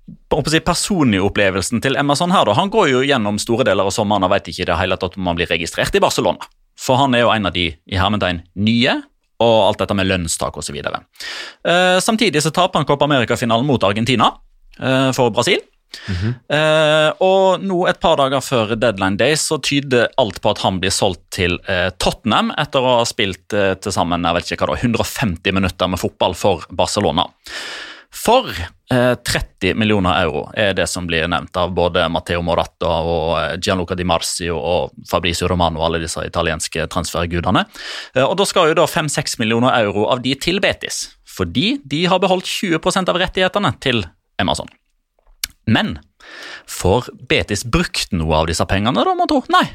si, personlige opplevelsen til Emerson her, da. Han går jo gjennom store deler av sommeren og vet ikke det hele tatt om han blir registrert i Barcelona. For han er jo en av de i hermetegn nye og alt dette med lønnstak osv. Uh, samtidig så taper han Copa America-finalen mot Argentina eh, for Brasil. Eh, og nå et par dager før deadline day så tyder alt på at han blir solgt til eh, Tottenham etter å ha spilt eh, til sammen jeg vet ikke hva da, 150 minutter med fotball for Barcelona. For eh, 30 millioner euro er det som blir nevnt av både Matteo Moratta og eh, Gianluca Di Marzio og Fabrizio Romano og alle disse italienske transfergudene. Eh, og Da skal jo da 5-6 millioner euro av de til Betis, fordi de har beholdt 20% av rettighetene til Emerson. Men får Betis brukt noe av disse pengene, da, må tro? Nei,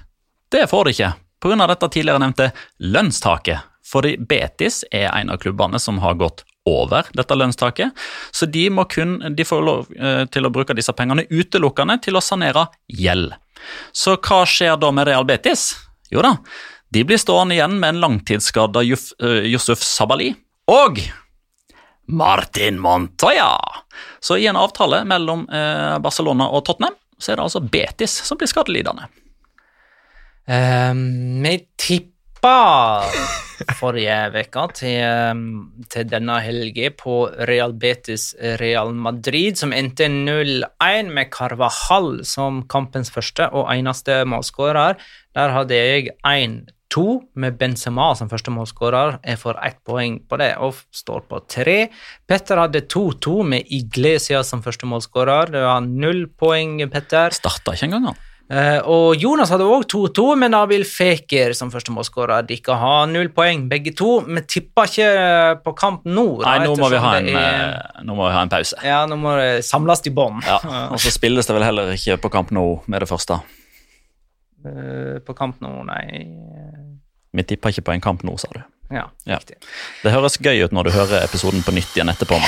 det får de ikke, pga. dette tidligere nevnte lønnstaket. Fordi Betis er en av klubbene som har gått over dette lønnstaket, så de, må kun, de får lov eh, til å bruke disse pengene utelukkende til å sanere gjeld. Så hva skjer da med Real Betis? Jo da, de blir stående igjen med en langtidsskada eh, Yusuf Sabali og Martin Montoya. Så i en avtale mellom eh, Barcelona og Tottenham, så er det altså Betis som blir skadelidende.
Um, vi tippa forrige uke til, um, til denne helga på Real Betis Real Madrid, som endte 0-1 med Carvajal som kampens første og eneste målskårer. Der hadde jeg 1-2 med Benzema som førstemålsskårer er for ett poeng på det og står på tre. Petter hadde 2-2 med Iglesias som førstemålsskårer. Det var null poeng, Petter.
Starta ikke engang, han.
Uh, og Jonas hadde òg 2-2 med Nabil Feker som førstemålsskårer. De kan ha null poeng, begge to. Vi tipper ikke på kamp nå. da,
Nei, nå må, vi ha en,
er-
eh, nå må vi ha en pause.
Ja, nå må det samles i bånn.
Ja, Og så spilles det vel heller ikke på kamp nå med det første.
Uh, På kamp nå, nei
vi tippa ikke på en kamp nå, sa du.
Ja, riktig. Ja.
Det høres gøy ut når du hører episoden på nytt igjen etterpå. <laughs>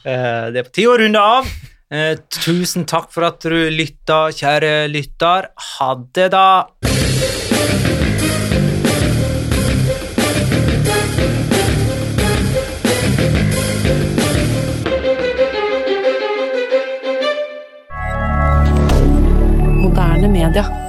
Eh, det er på tide å runde av. Eh, tusen takk for at du lytta, kjære lytter. Ha det, da. moderne media.